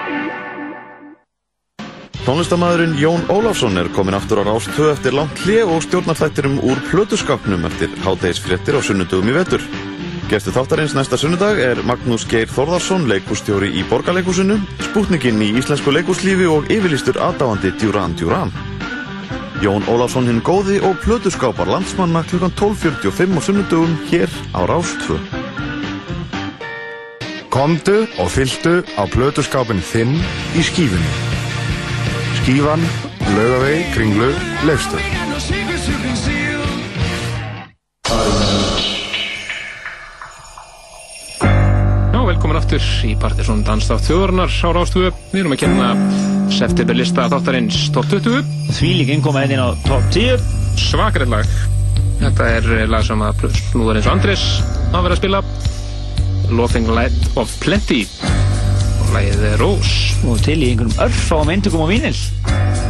Tónlistamæðurinn Jón Ólafsson er komin aftur á Rás 2 eftir langt hlið og stjórnar þættirum úr plötuskapnum eftir hátegisfréttir á sunnudugum í vetur. Gestur þáttarins næsta sunnudag er Magnús Geir Þórðarsson, leikústjóri í Borgarleikúsinu, spútnikinn í íslensku leikúslífi og yfirlýstur aðdáandi Djúran Djúran. Jón Ólafsson hinn góði og plötuskápar landsmanna kl. 12.45 á sunnudugum hér á Rás 2. Komdu og fylltu á plötuskápin þinn í skífunni. Skífan, laugavegi, kringlu, leifstöð. Já, velkomin aftur í Partiðsson Danstátt þjóðarinnar á Rástöðu. Við erum að kenna septemberlista þáttarins top 20. Því líka innkoma hérna inn á top 10. Svakarinn lag. Þetta er lag sem að snúður eins og Andrés að vera að spila. Lothing Light of Plenty. Lagið er Rose. Og til í einhverjum örfáum eintökum á vínil.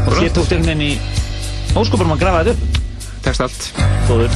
Og þér tókst einhvern veginn í óskoparum að grafa þetta upp. Tekst allt. Góður.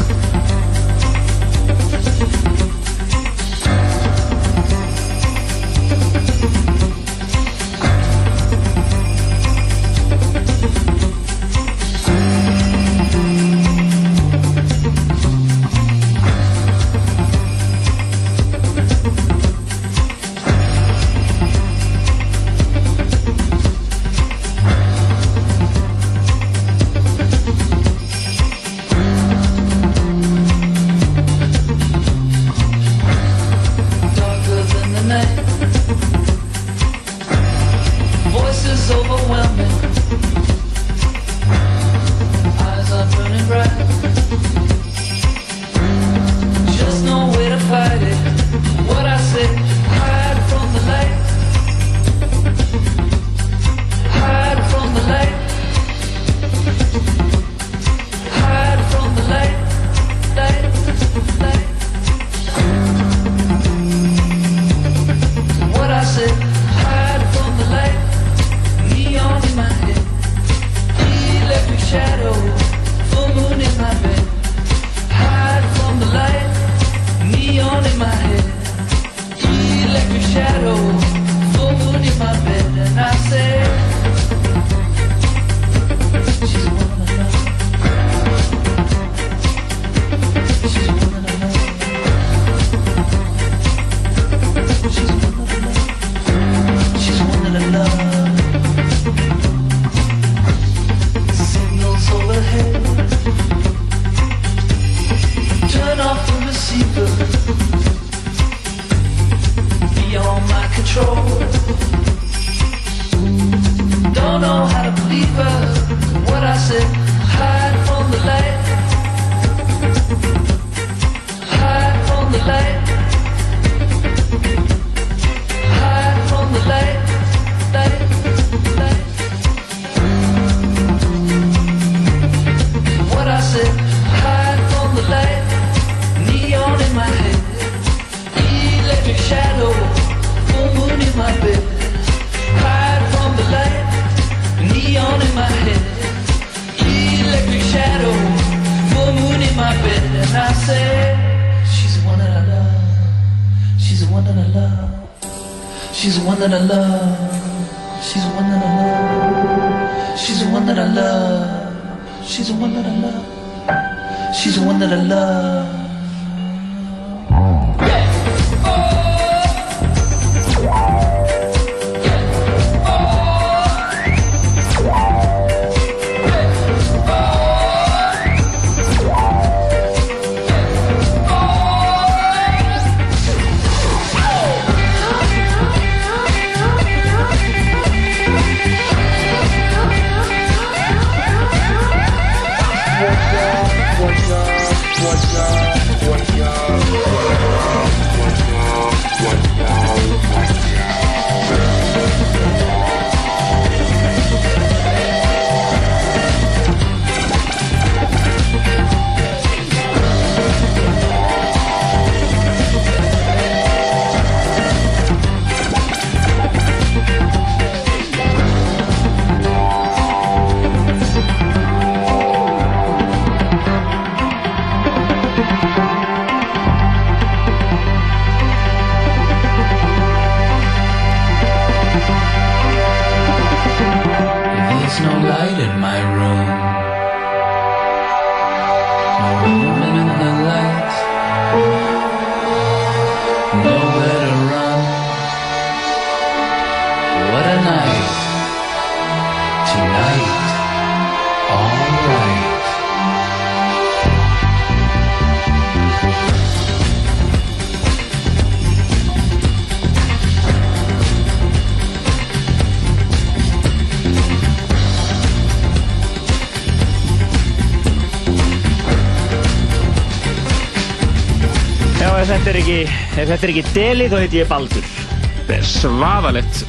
Ef þetta er ekki Deli þá heiti ég Baldur. Þetta er svaðalegt,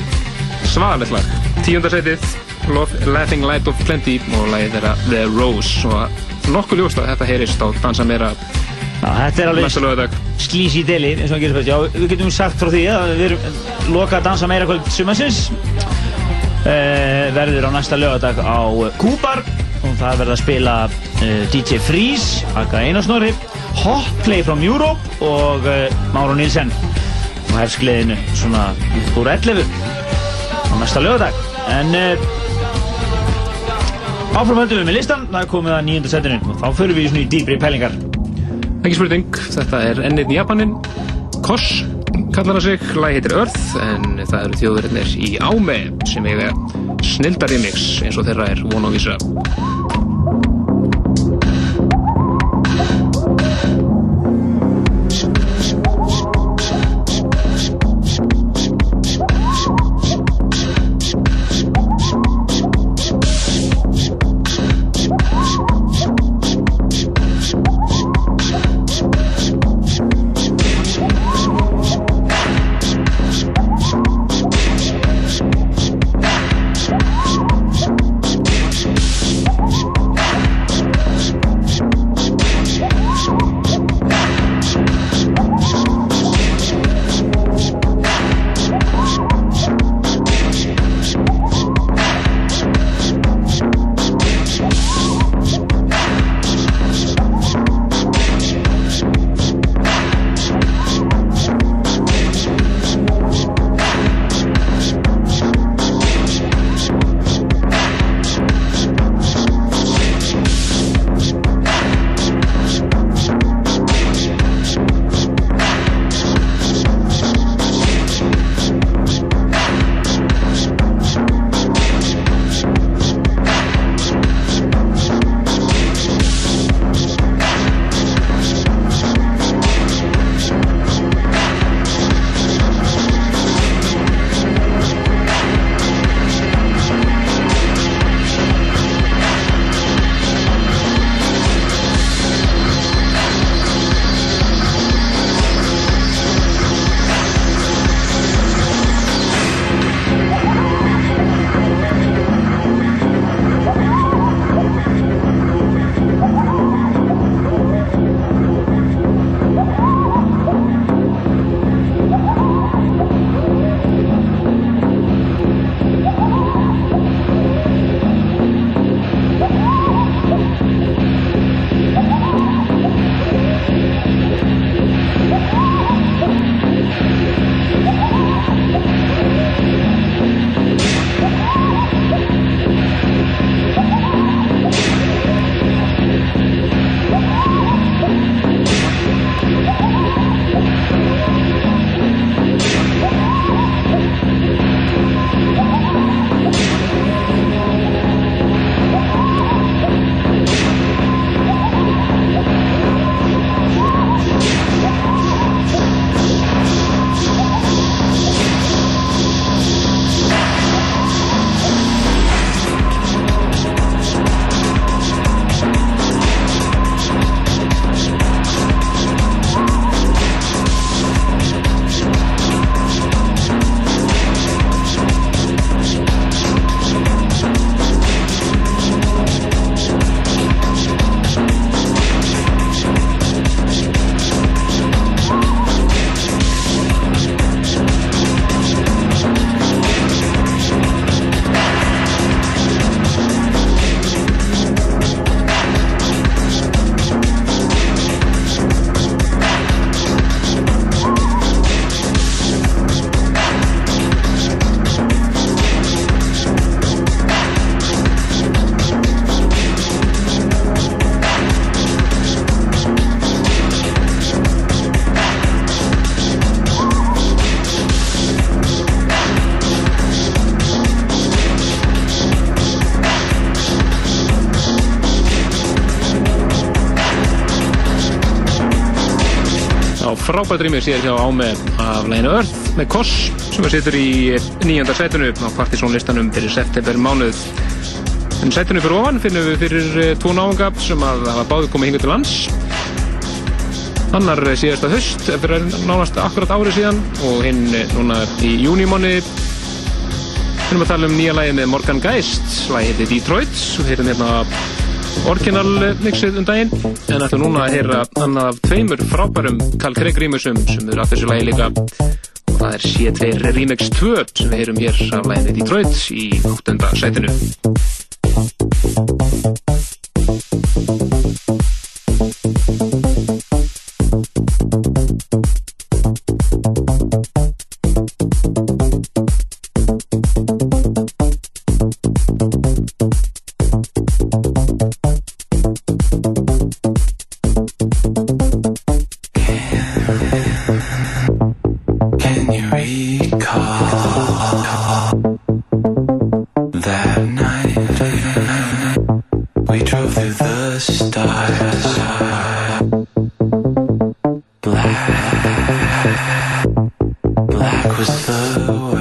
svaðalegt lag. Tíundarsætið, Laughing Light of Plenty og lagið þeirra The Rose. Og nokkuð ljóst að þetta heyrist á Dansa Meira Já, þetta er alveg næsta lögadag. slísi Deli, eins og hann gerir best. Já, við getum sagt frá því að við erum loka að dansa meira kvöld sumansins. Uh, verður á næsta lögadag á Kúbar og það verður að spila uh, DJ Freeze, Akka Einarsnorri, Hot Play from Europe og uh, Máru Nilsen og herskliðinu svona úr 11 á næsta lögadag. En uh, áfram höldum við með listan, það komið að nýjunda setinu og þá förum við svona í dýbri pælingar. Ekki spurning, þetta er enninn Japanin. Koss kallar það sig, lag heitir Earth, en það eru þjóðurinnir í Áme sem eiga snildar remix eins og þeirra er von á vísa. Frábært rýmur sér hjá Áme af læginu Earth með Koss sem við sittur í nýjönda sætunu á partysónlistanum fyrir september mánuð. En sætunu fyrir ofan finnum við fyrir eh, tvo náunga sem að hafa báði komið hinga til lands. annar eh, síðasta höst fyrir nánast akkurat ári síðan og hinn eh, núna í júnímóni Við erum að tala um nýja lagi með Morgan Geist, lagi heiti Detroit, við heyrum hérna orginal mixið um daginn, en ætlum núna að heyra annað af tveimur frábærum Carl Craig rýmusum sem eru af þessu lagi líka og það er C2 Remix 2 sem við heyrum hér af laginu Detroit í 8. sætinu. The.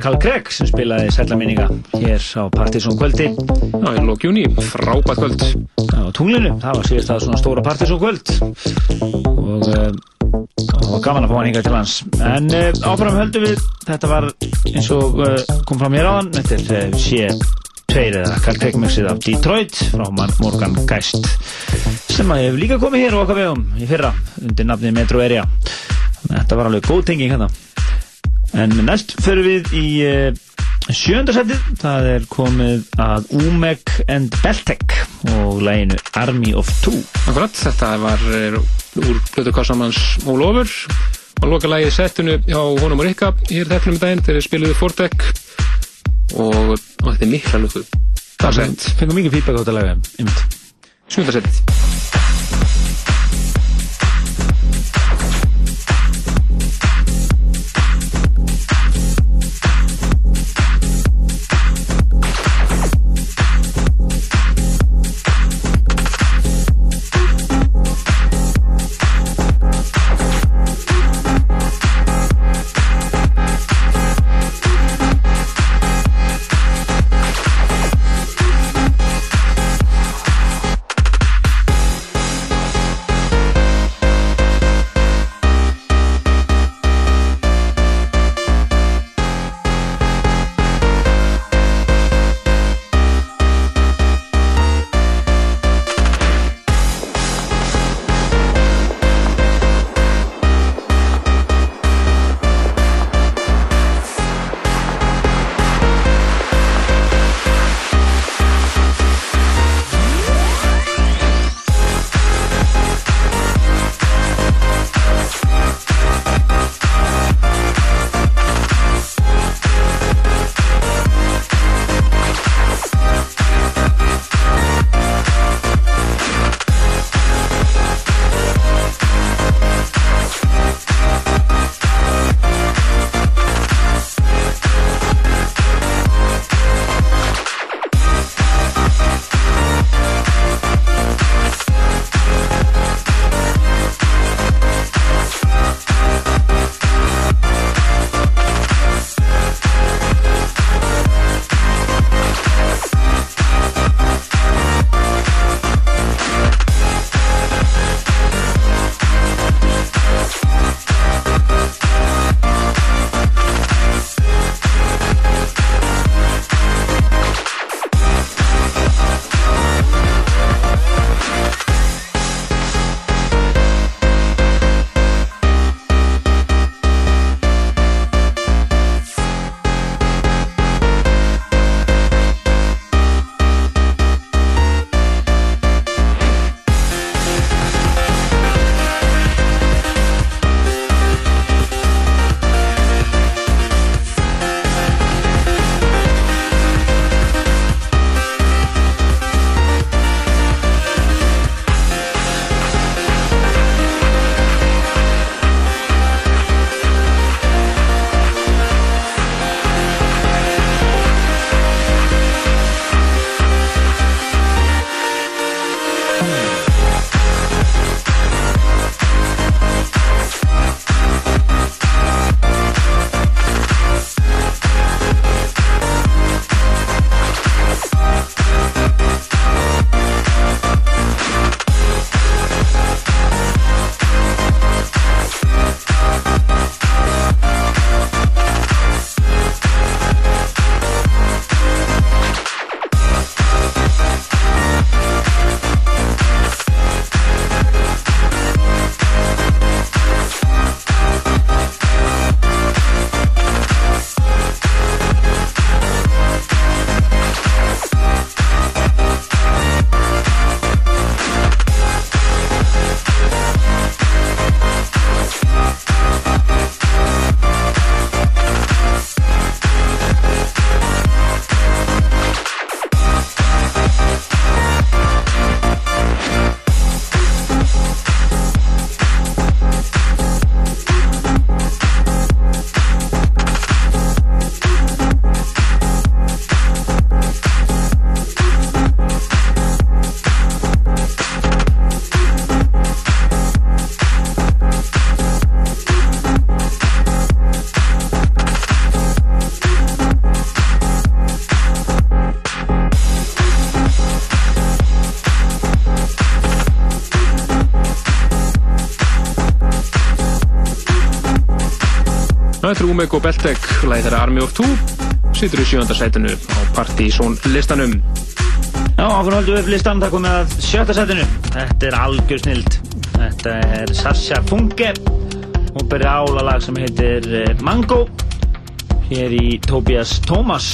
Carl Craig sem spilaði sællaminninga hér á Partíson kvöldi. Já, í lók júni, frábært kvöld. Já, á tunglinu, það var síðast að svona stóra Partíson kvöld og, og gaman að fá hann hingað til hans. En uh, áfram höldum við, þetta var eins og uh, kom fram hér áðan, þetta er uh, sé tveir eða Caltech-mixið af Detroit frá Morgan Geist sem að hefur líka komið hér á okkar vegum í fyrra undir nafni Metro Area þetta var alveg góð tenging hérna en næst förum við í uh, sjönda setið. Það er komið að Umek and Beltek og læginu Army of Two. Akkurat, þetta var er, úr Plötu Kassamans Ólofur og loka lagið settinu hjá honum og Rikka hér þettinum í daginn. Þeir spiluðu Fortek og, og þetta er mikla lukku. Það er sett fengum mikið feedback á þetta laga einmitt. Þetta er Umek og Beltek, lagið þeirra Army of Two situr í sjönda sætinu á Partizón listanum. Já, okkur við upp listan, það komið að sjötta setinu. Þetta er algjör snild. Þetta er Sasha Funke. Hún byrja álalag sem heitir eh, Mango. Hér í Tobias Thomas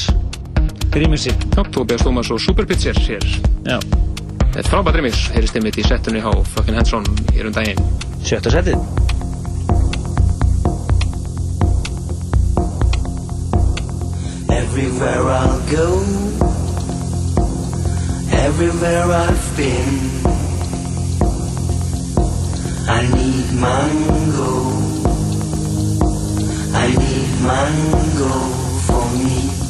remixi. Já, Tobias Thomas og Superpitcher hér. Já. Þetta er frábært remix, heyrist einmitt í setinu á Fucking Hanson hér um daginn. Sjötta setið. Go, everywhere I've been, I need mango. I need mango for me.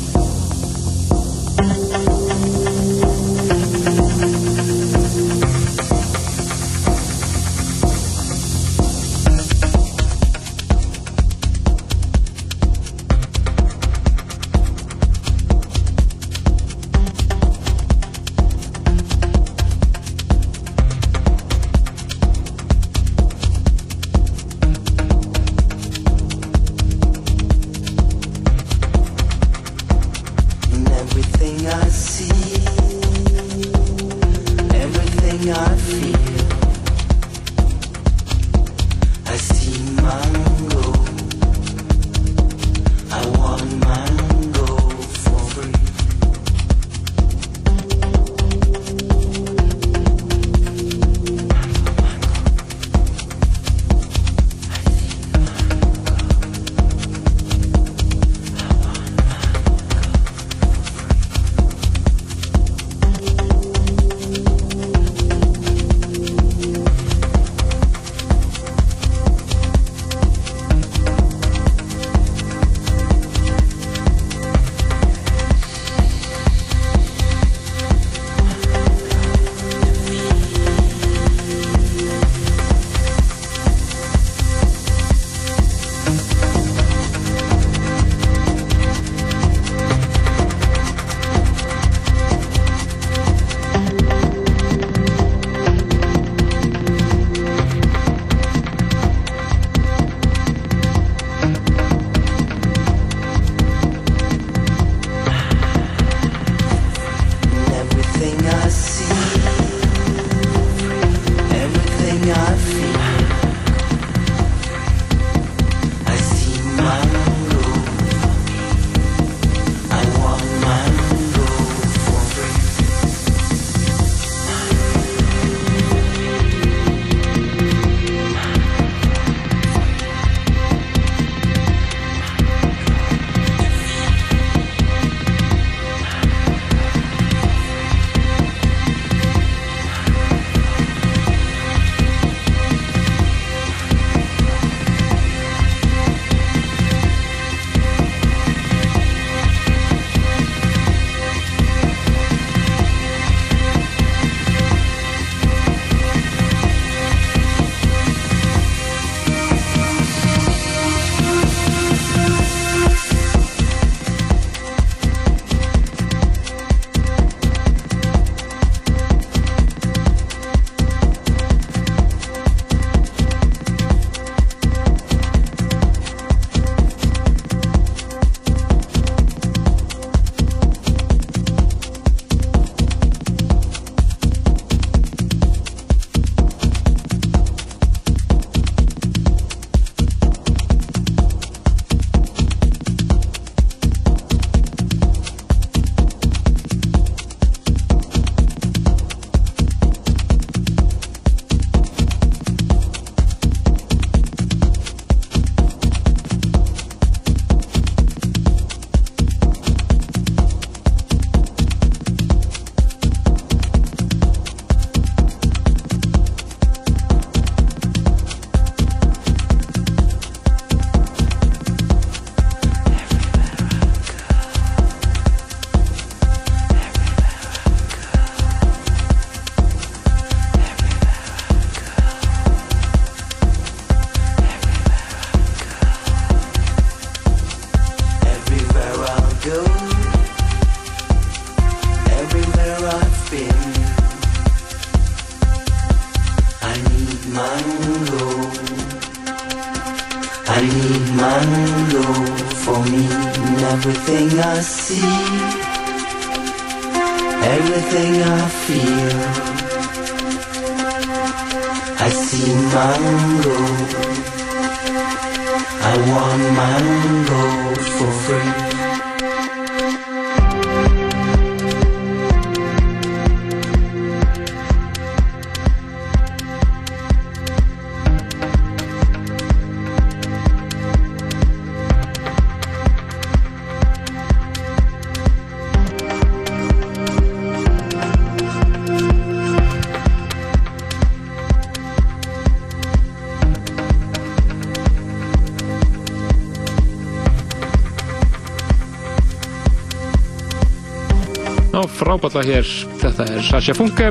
Frábætla hér, þetta er Sasha Funke.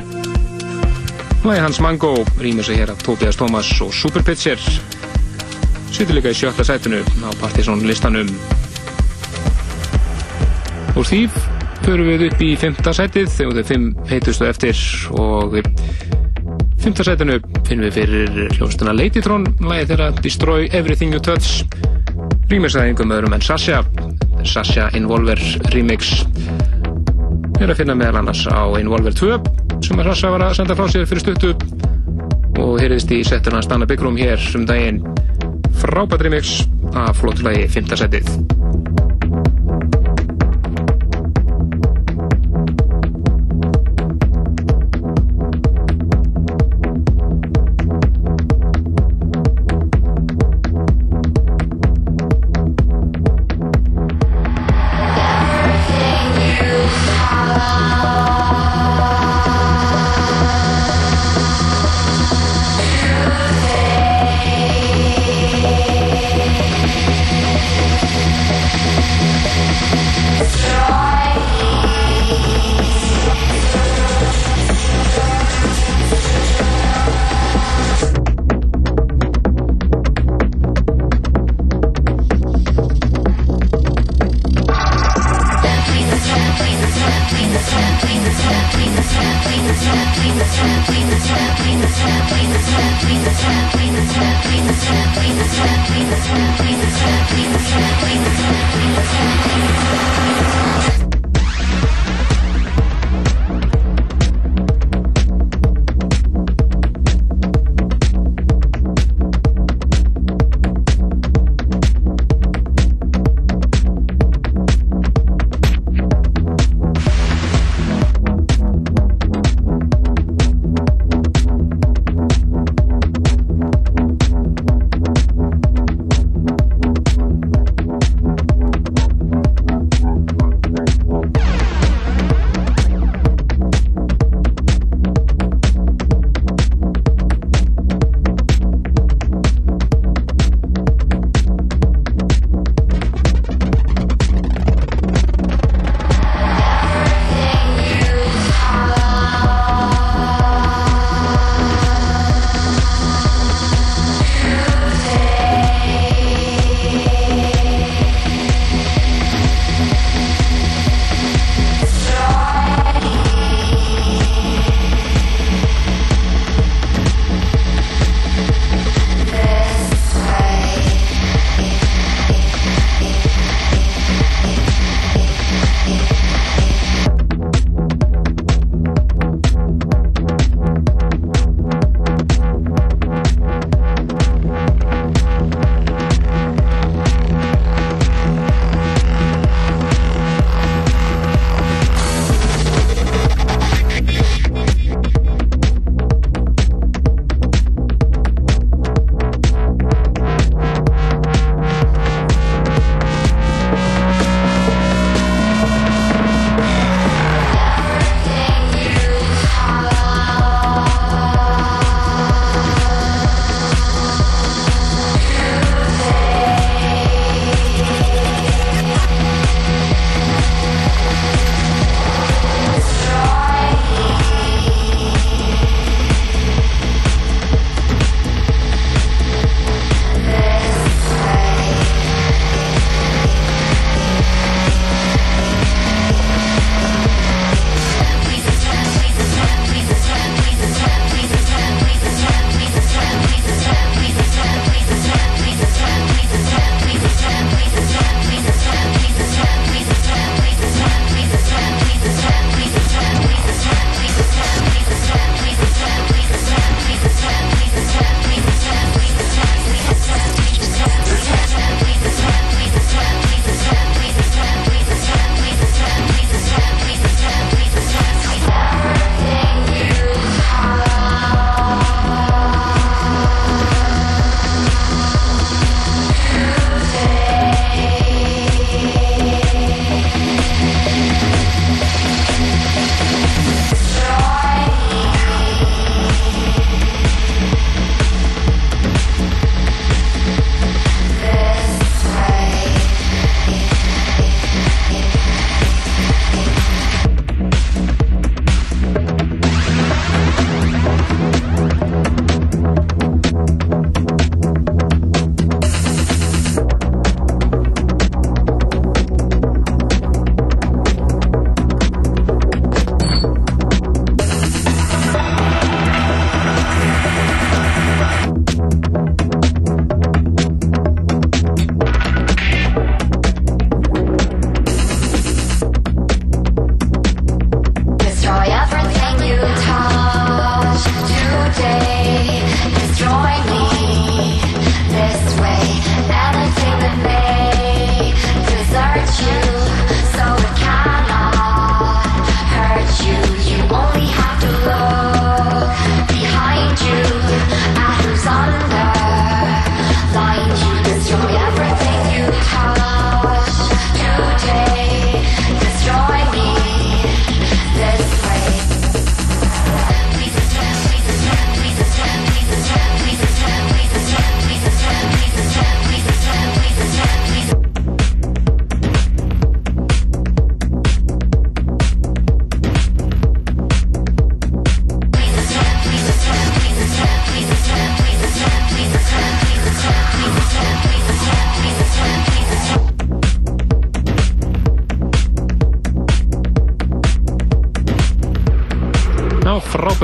Lægi hans Mango rýmur sig hér af Tobias Thomas og Superpitcher Sýtur líka í sjötta sætinu á Partizón listanum. Úr því förum við upp í fymta sætið þegar þau fimm heitustu eftir. Og fymta sætinu finnum við fyrir hljónstuna Ladytron lægi þeirra Destroy Everything You Touch. Rýmur sig einhverjum öðrum en Sasha. Sasha Involver Remix er að finna meðal annars á Involver 2 sem að Rassa var að senda frá sér fyrir stuttu og heyrðist í settur hans Danna Byggrum hér um daginn frábært remix af flotulagi 5. setið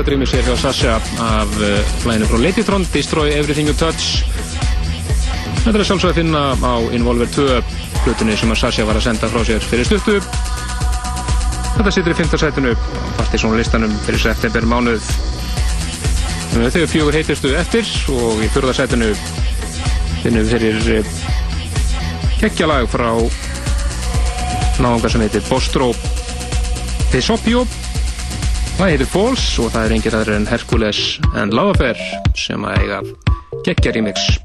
Dreamers er hjá Sasha af læginu frá Ladytron, Destroy Everything You Touch. Þetta er sjálfsög að finna á Involver 2 hlutunni sem að Sasha var að senda frá sér fyrir stuttu. Þetta situr í 5. sætinu á Partizón listanum fyrir september mánuð. Þau fjögur heitistu eftir og í 4. sætinu finnum við fyrir kekkjalag frá náðungar sem heitir Bostro Pesopio það heitir Falls og það er engir aðra en Hercules en Lavafer sem að eiga geggja remix. Já,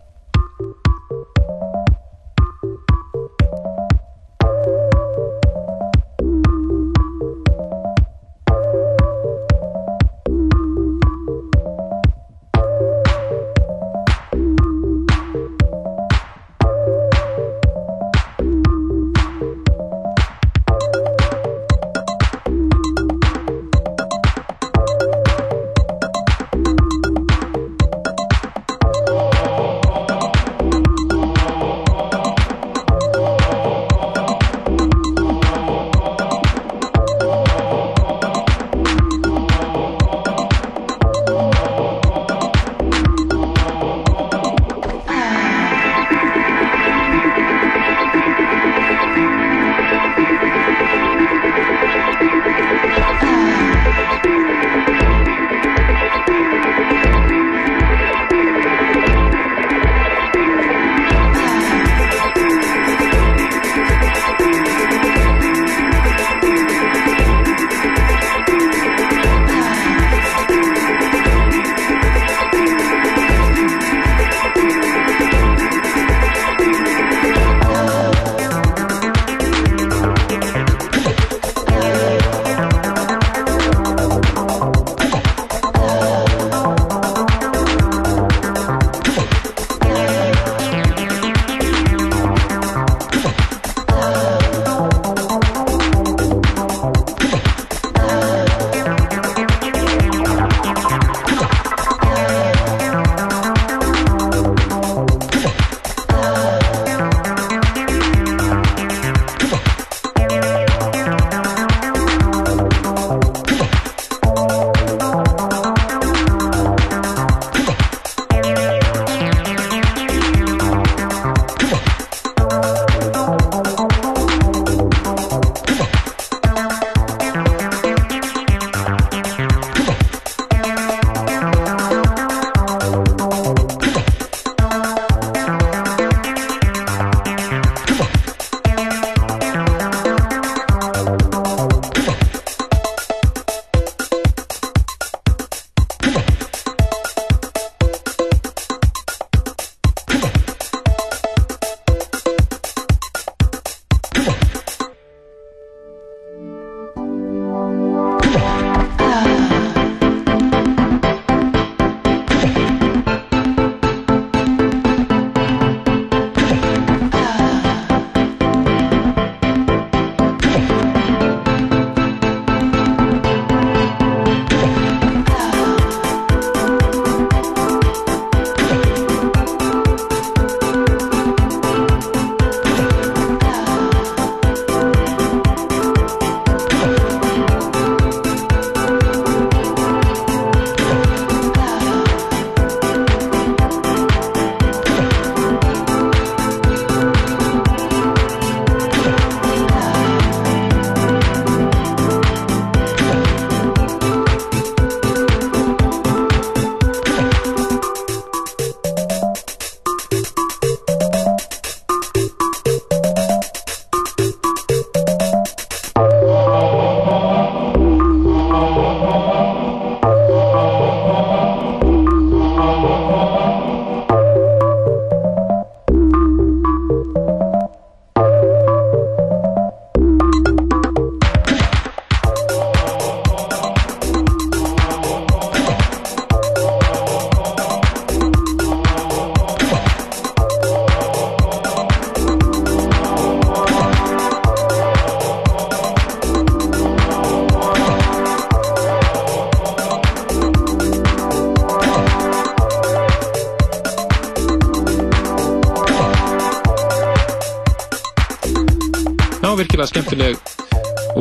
skemmtileg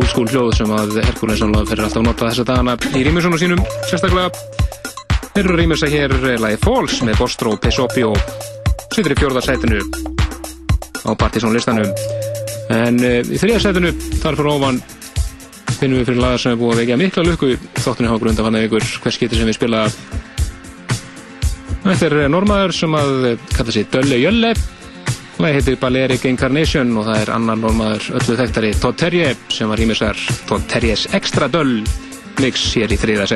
school hljóð sem að Herkules sannlega fyrir alltaf að nota þessa dagana í rýmisónu sínum sérstaklega. Þeir eru að rýmisa hér lagi Falls með Bostro Pesopio situr í fjórða sætinu á Partizón listanum en uh, í þriða sætinu þar fyrir ofan finnum við fyrir laga sem er búið að vekja mikla lukku þóttunni hafa grunda fann ykkur hvers getur sem við spila Þetta er normaður sem að kalla sig Dölle Jölle Lagi heitir Balearic Incarnation og það er annar normaður öllu þekktari Todd Terje sem var rýmisar Todd Terjes Extra Döll mix hér í þriða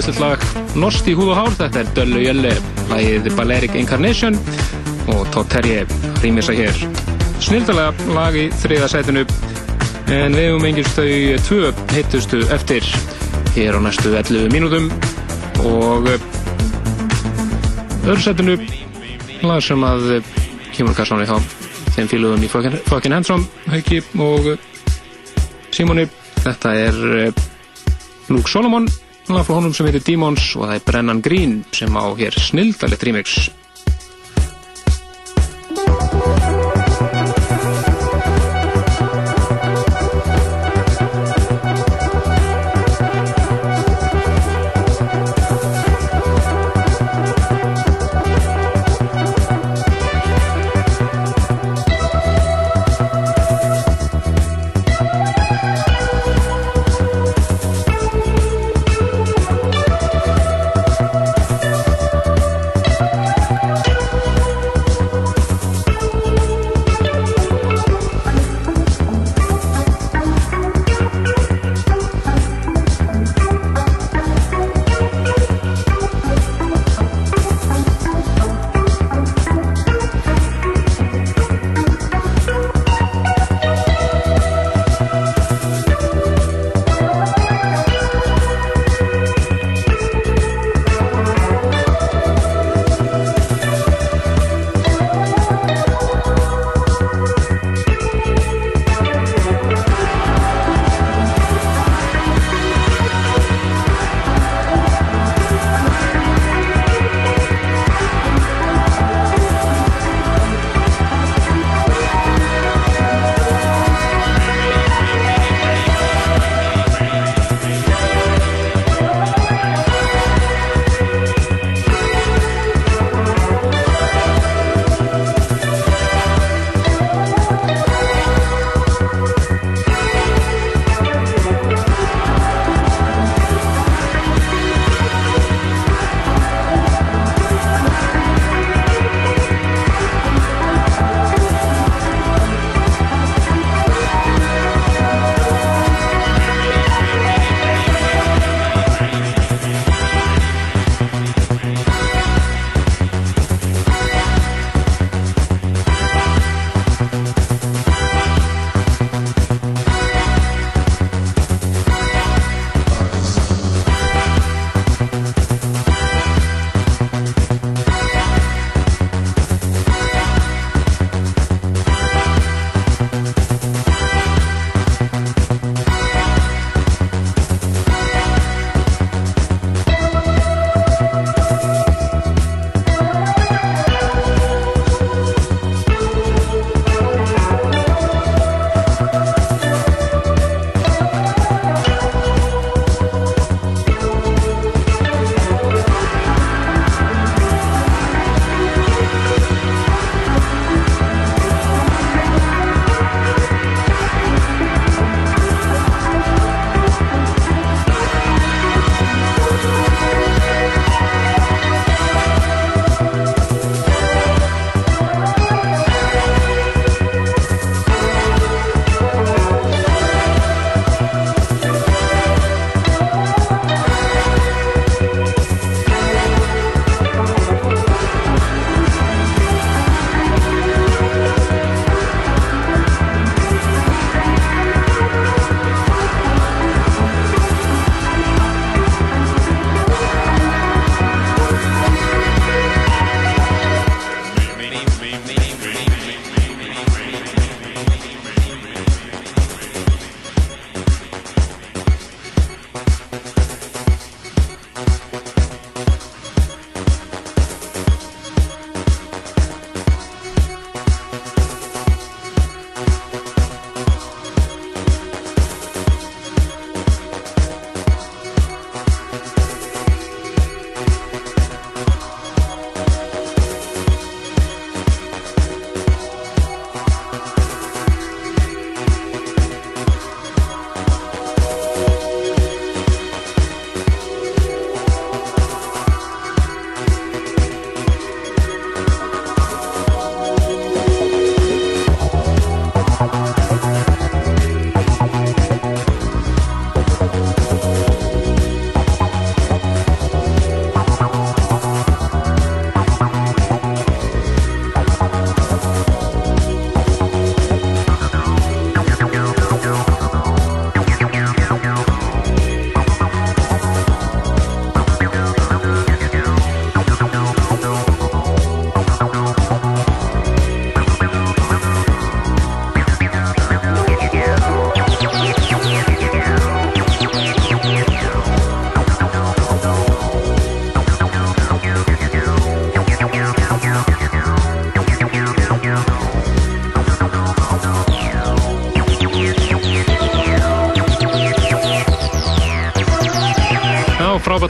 æðislegt lag Nost í húð og hár, þetta er Döllu Jölle lagið Balearic Incarnation og Todd Terje rýmisa hér. Snildalega lag í þriða sætinu en við hefum engist þau tvö hittustu eftir hér á næstu 11 mínútum. Og eh, öðru sætinu lag sem að eh, kemur kassan í þá þeim fíluðum í Fucking Handsome Hauki og eh, Simoni. Þetta er Luke Solomon lag frá honum sem heitir Demons og það er Brennan Green sem á hér snildalegt remix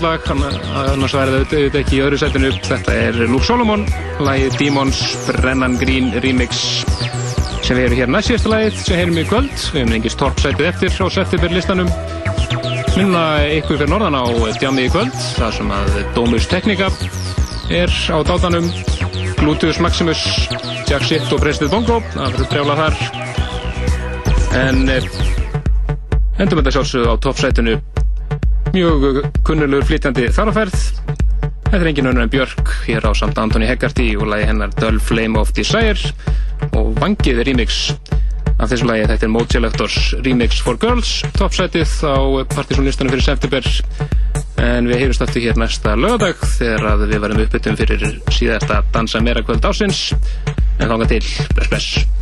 uppáhaldlag annars væri það auðvitað ekki í öðru setinu. Þetta er Luke Solomon lagið Demons Brennan Green Remix sem við erum hér næst síðasta lagið sem heyrum við kvöld. Við hefum engist torpsætið eftir á september listanum minna ykkur fyrir norðan á djamið í kvöld þar sem að Domus Technica er á dátanum. Gluteus Maximus Jack Sitt og Prested Bongo það verður brjála þar. En eh, endum þetta sjálfsögðu á toppsætinu mjög kunnulegur flytjandi þarferð þetta er engin önnur en Björk hér á samt Antoni Heggarty og lagi hennar Dull Flame of Desire og vangið remix. Af þessu lagi þetta er Mode Selectors Remix for Girls toppsætið á partysónlistanum fyrir september. En við heyrumst aftur hér næsta lögadag þegar við varum uppbyttum fyrir síðasta dansa meira kvöld ásins en þánga til, bless bless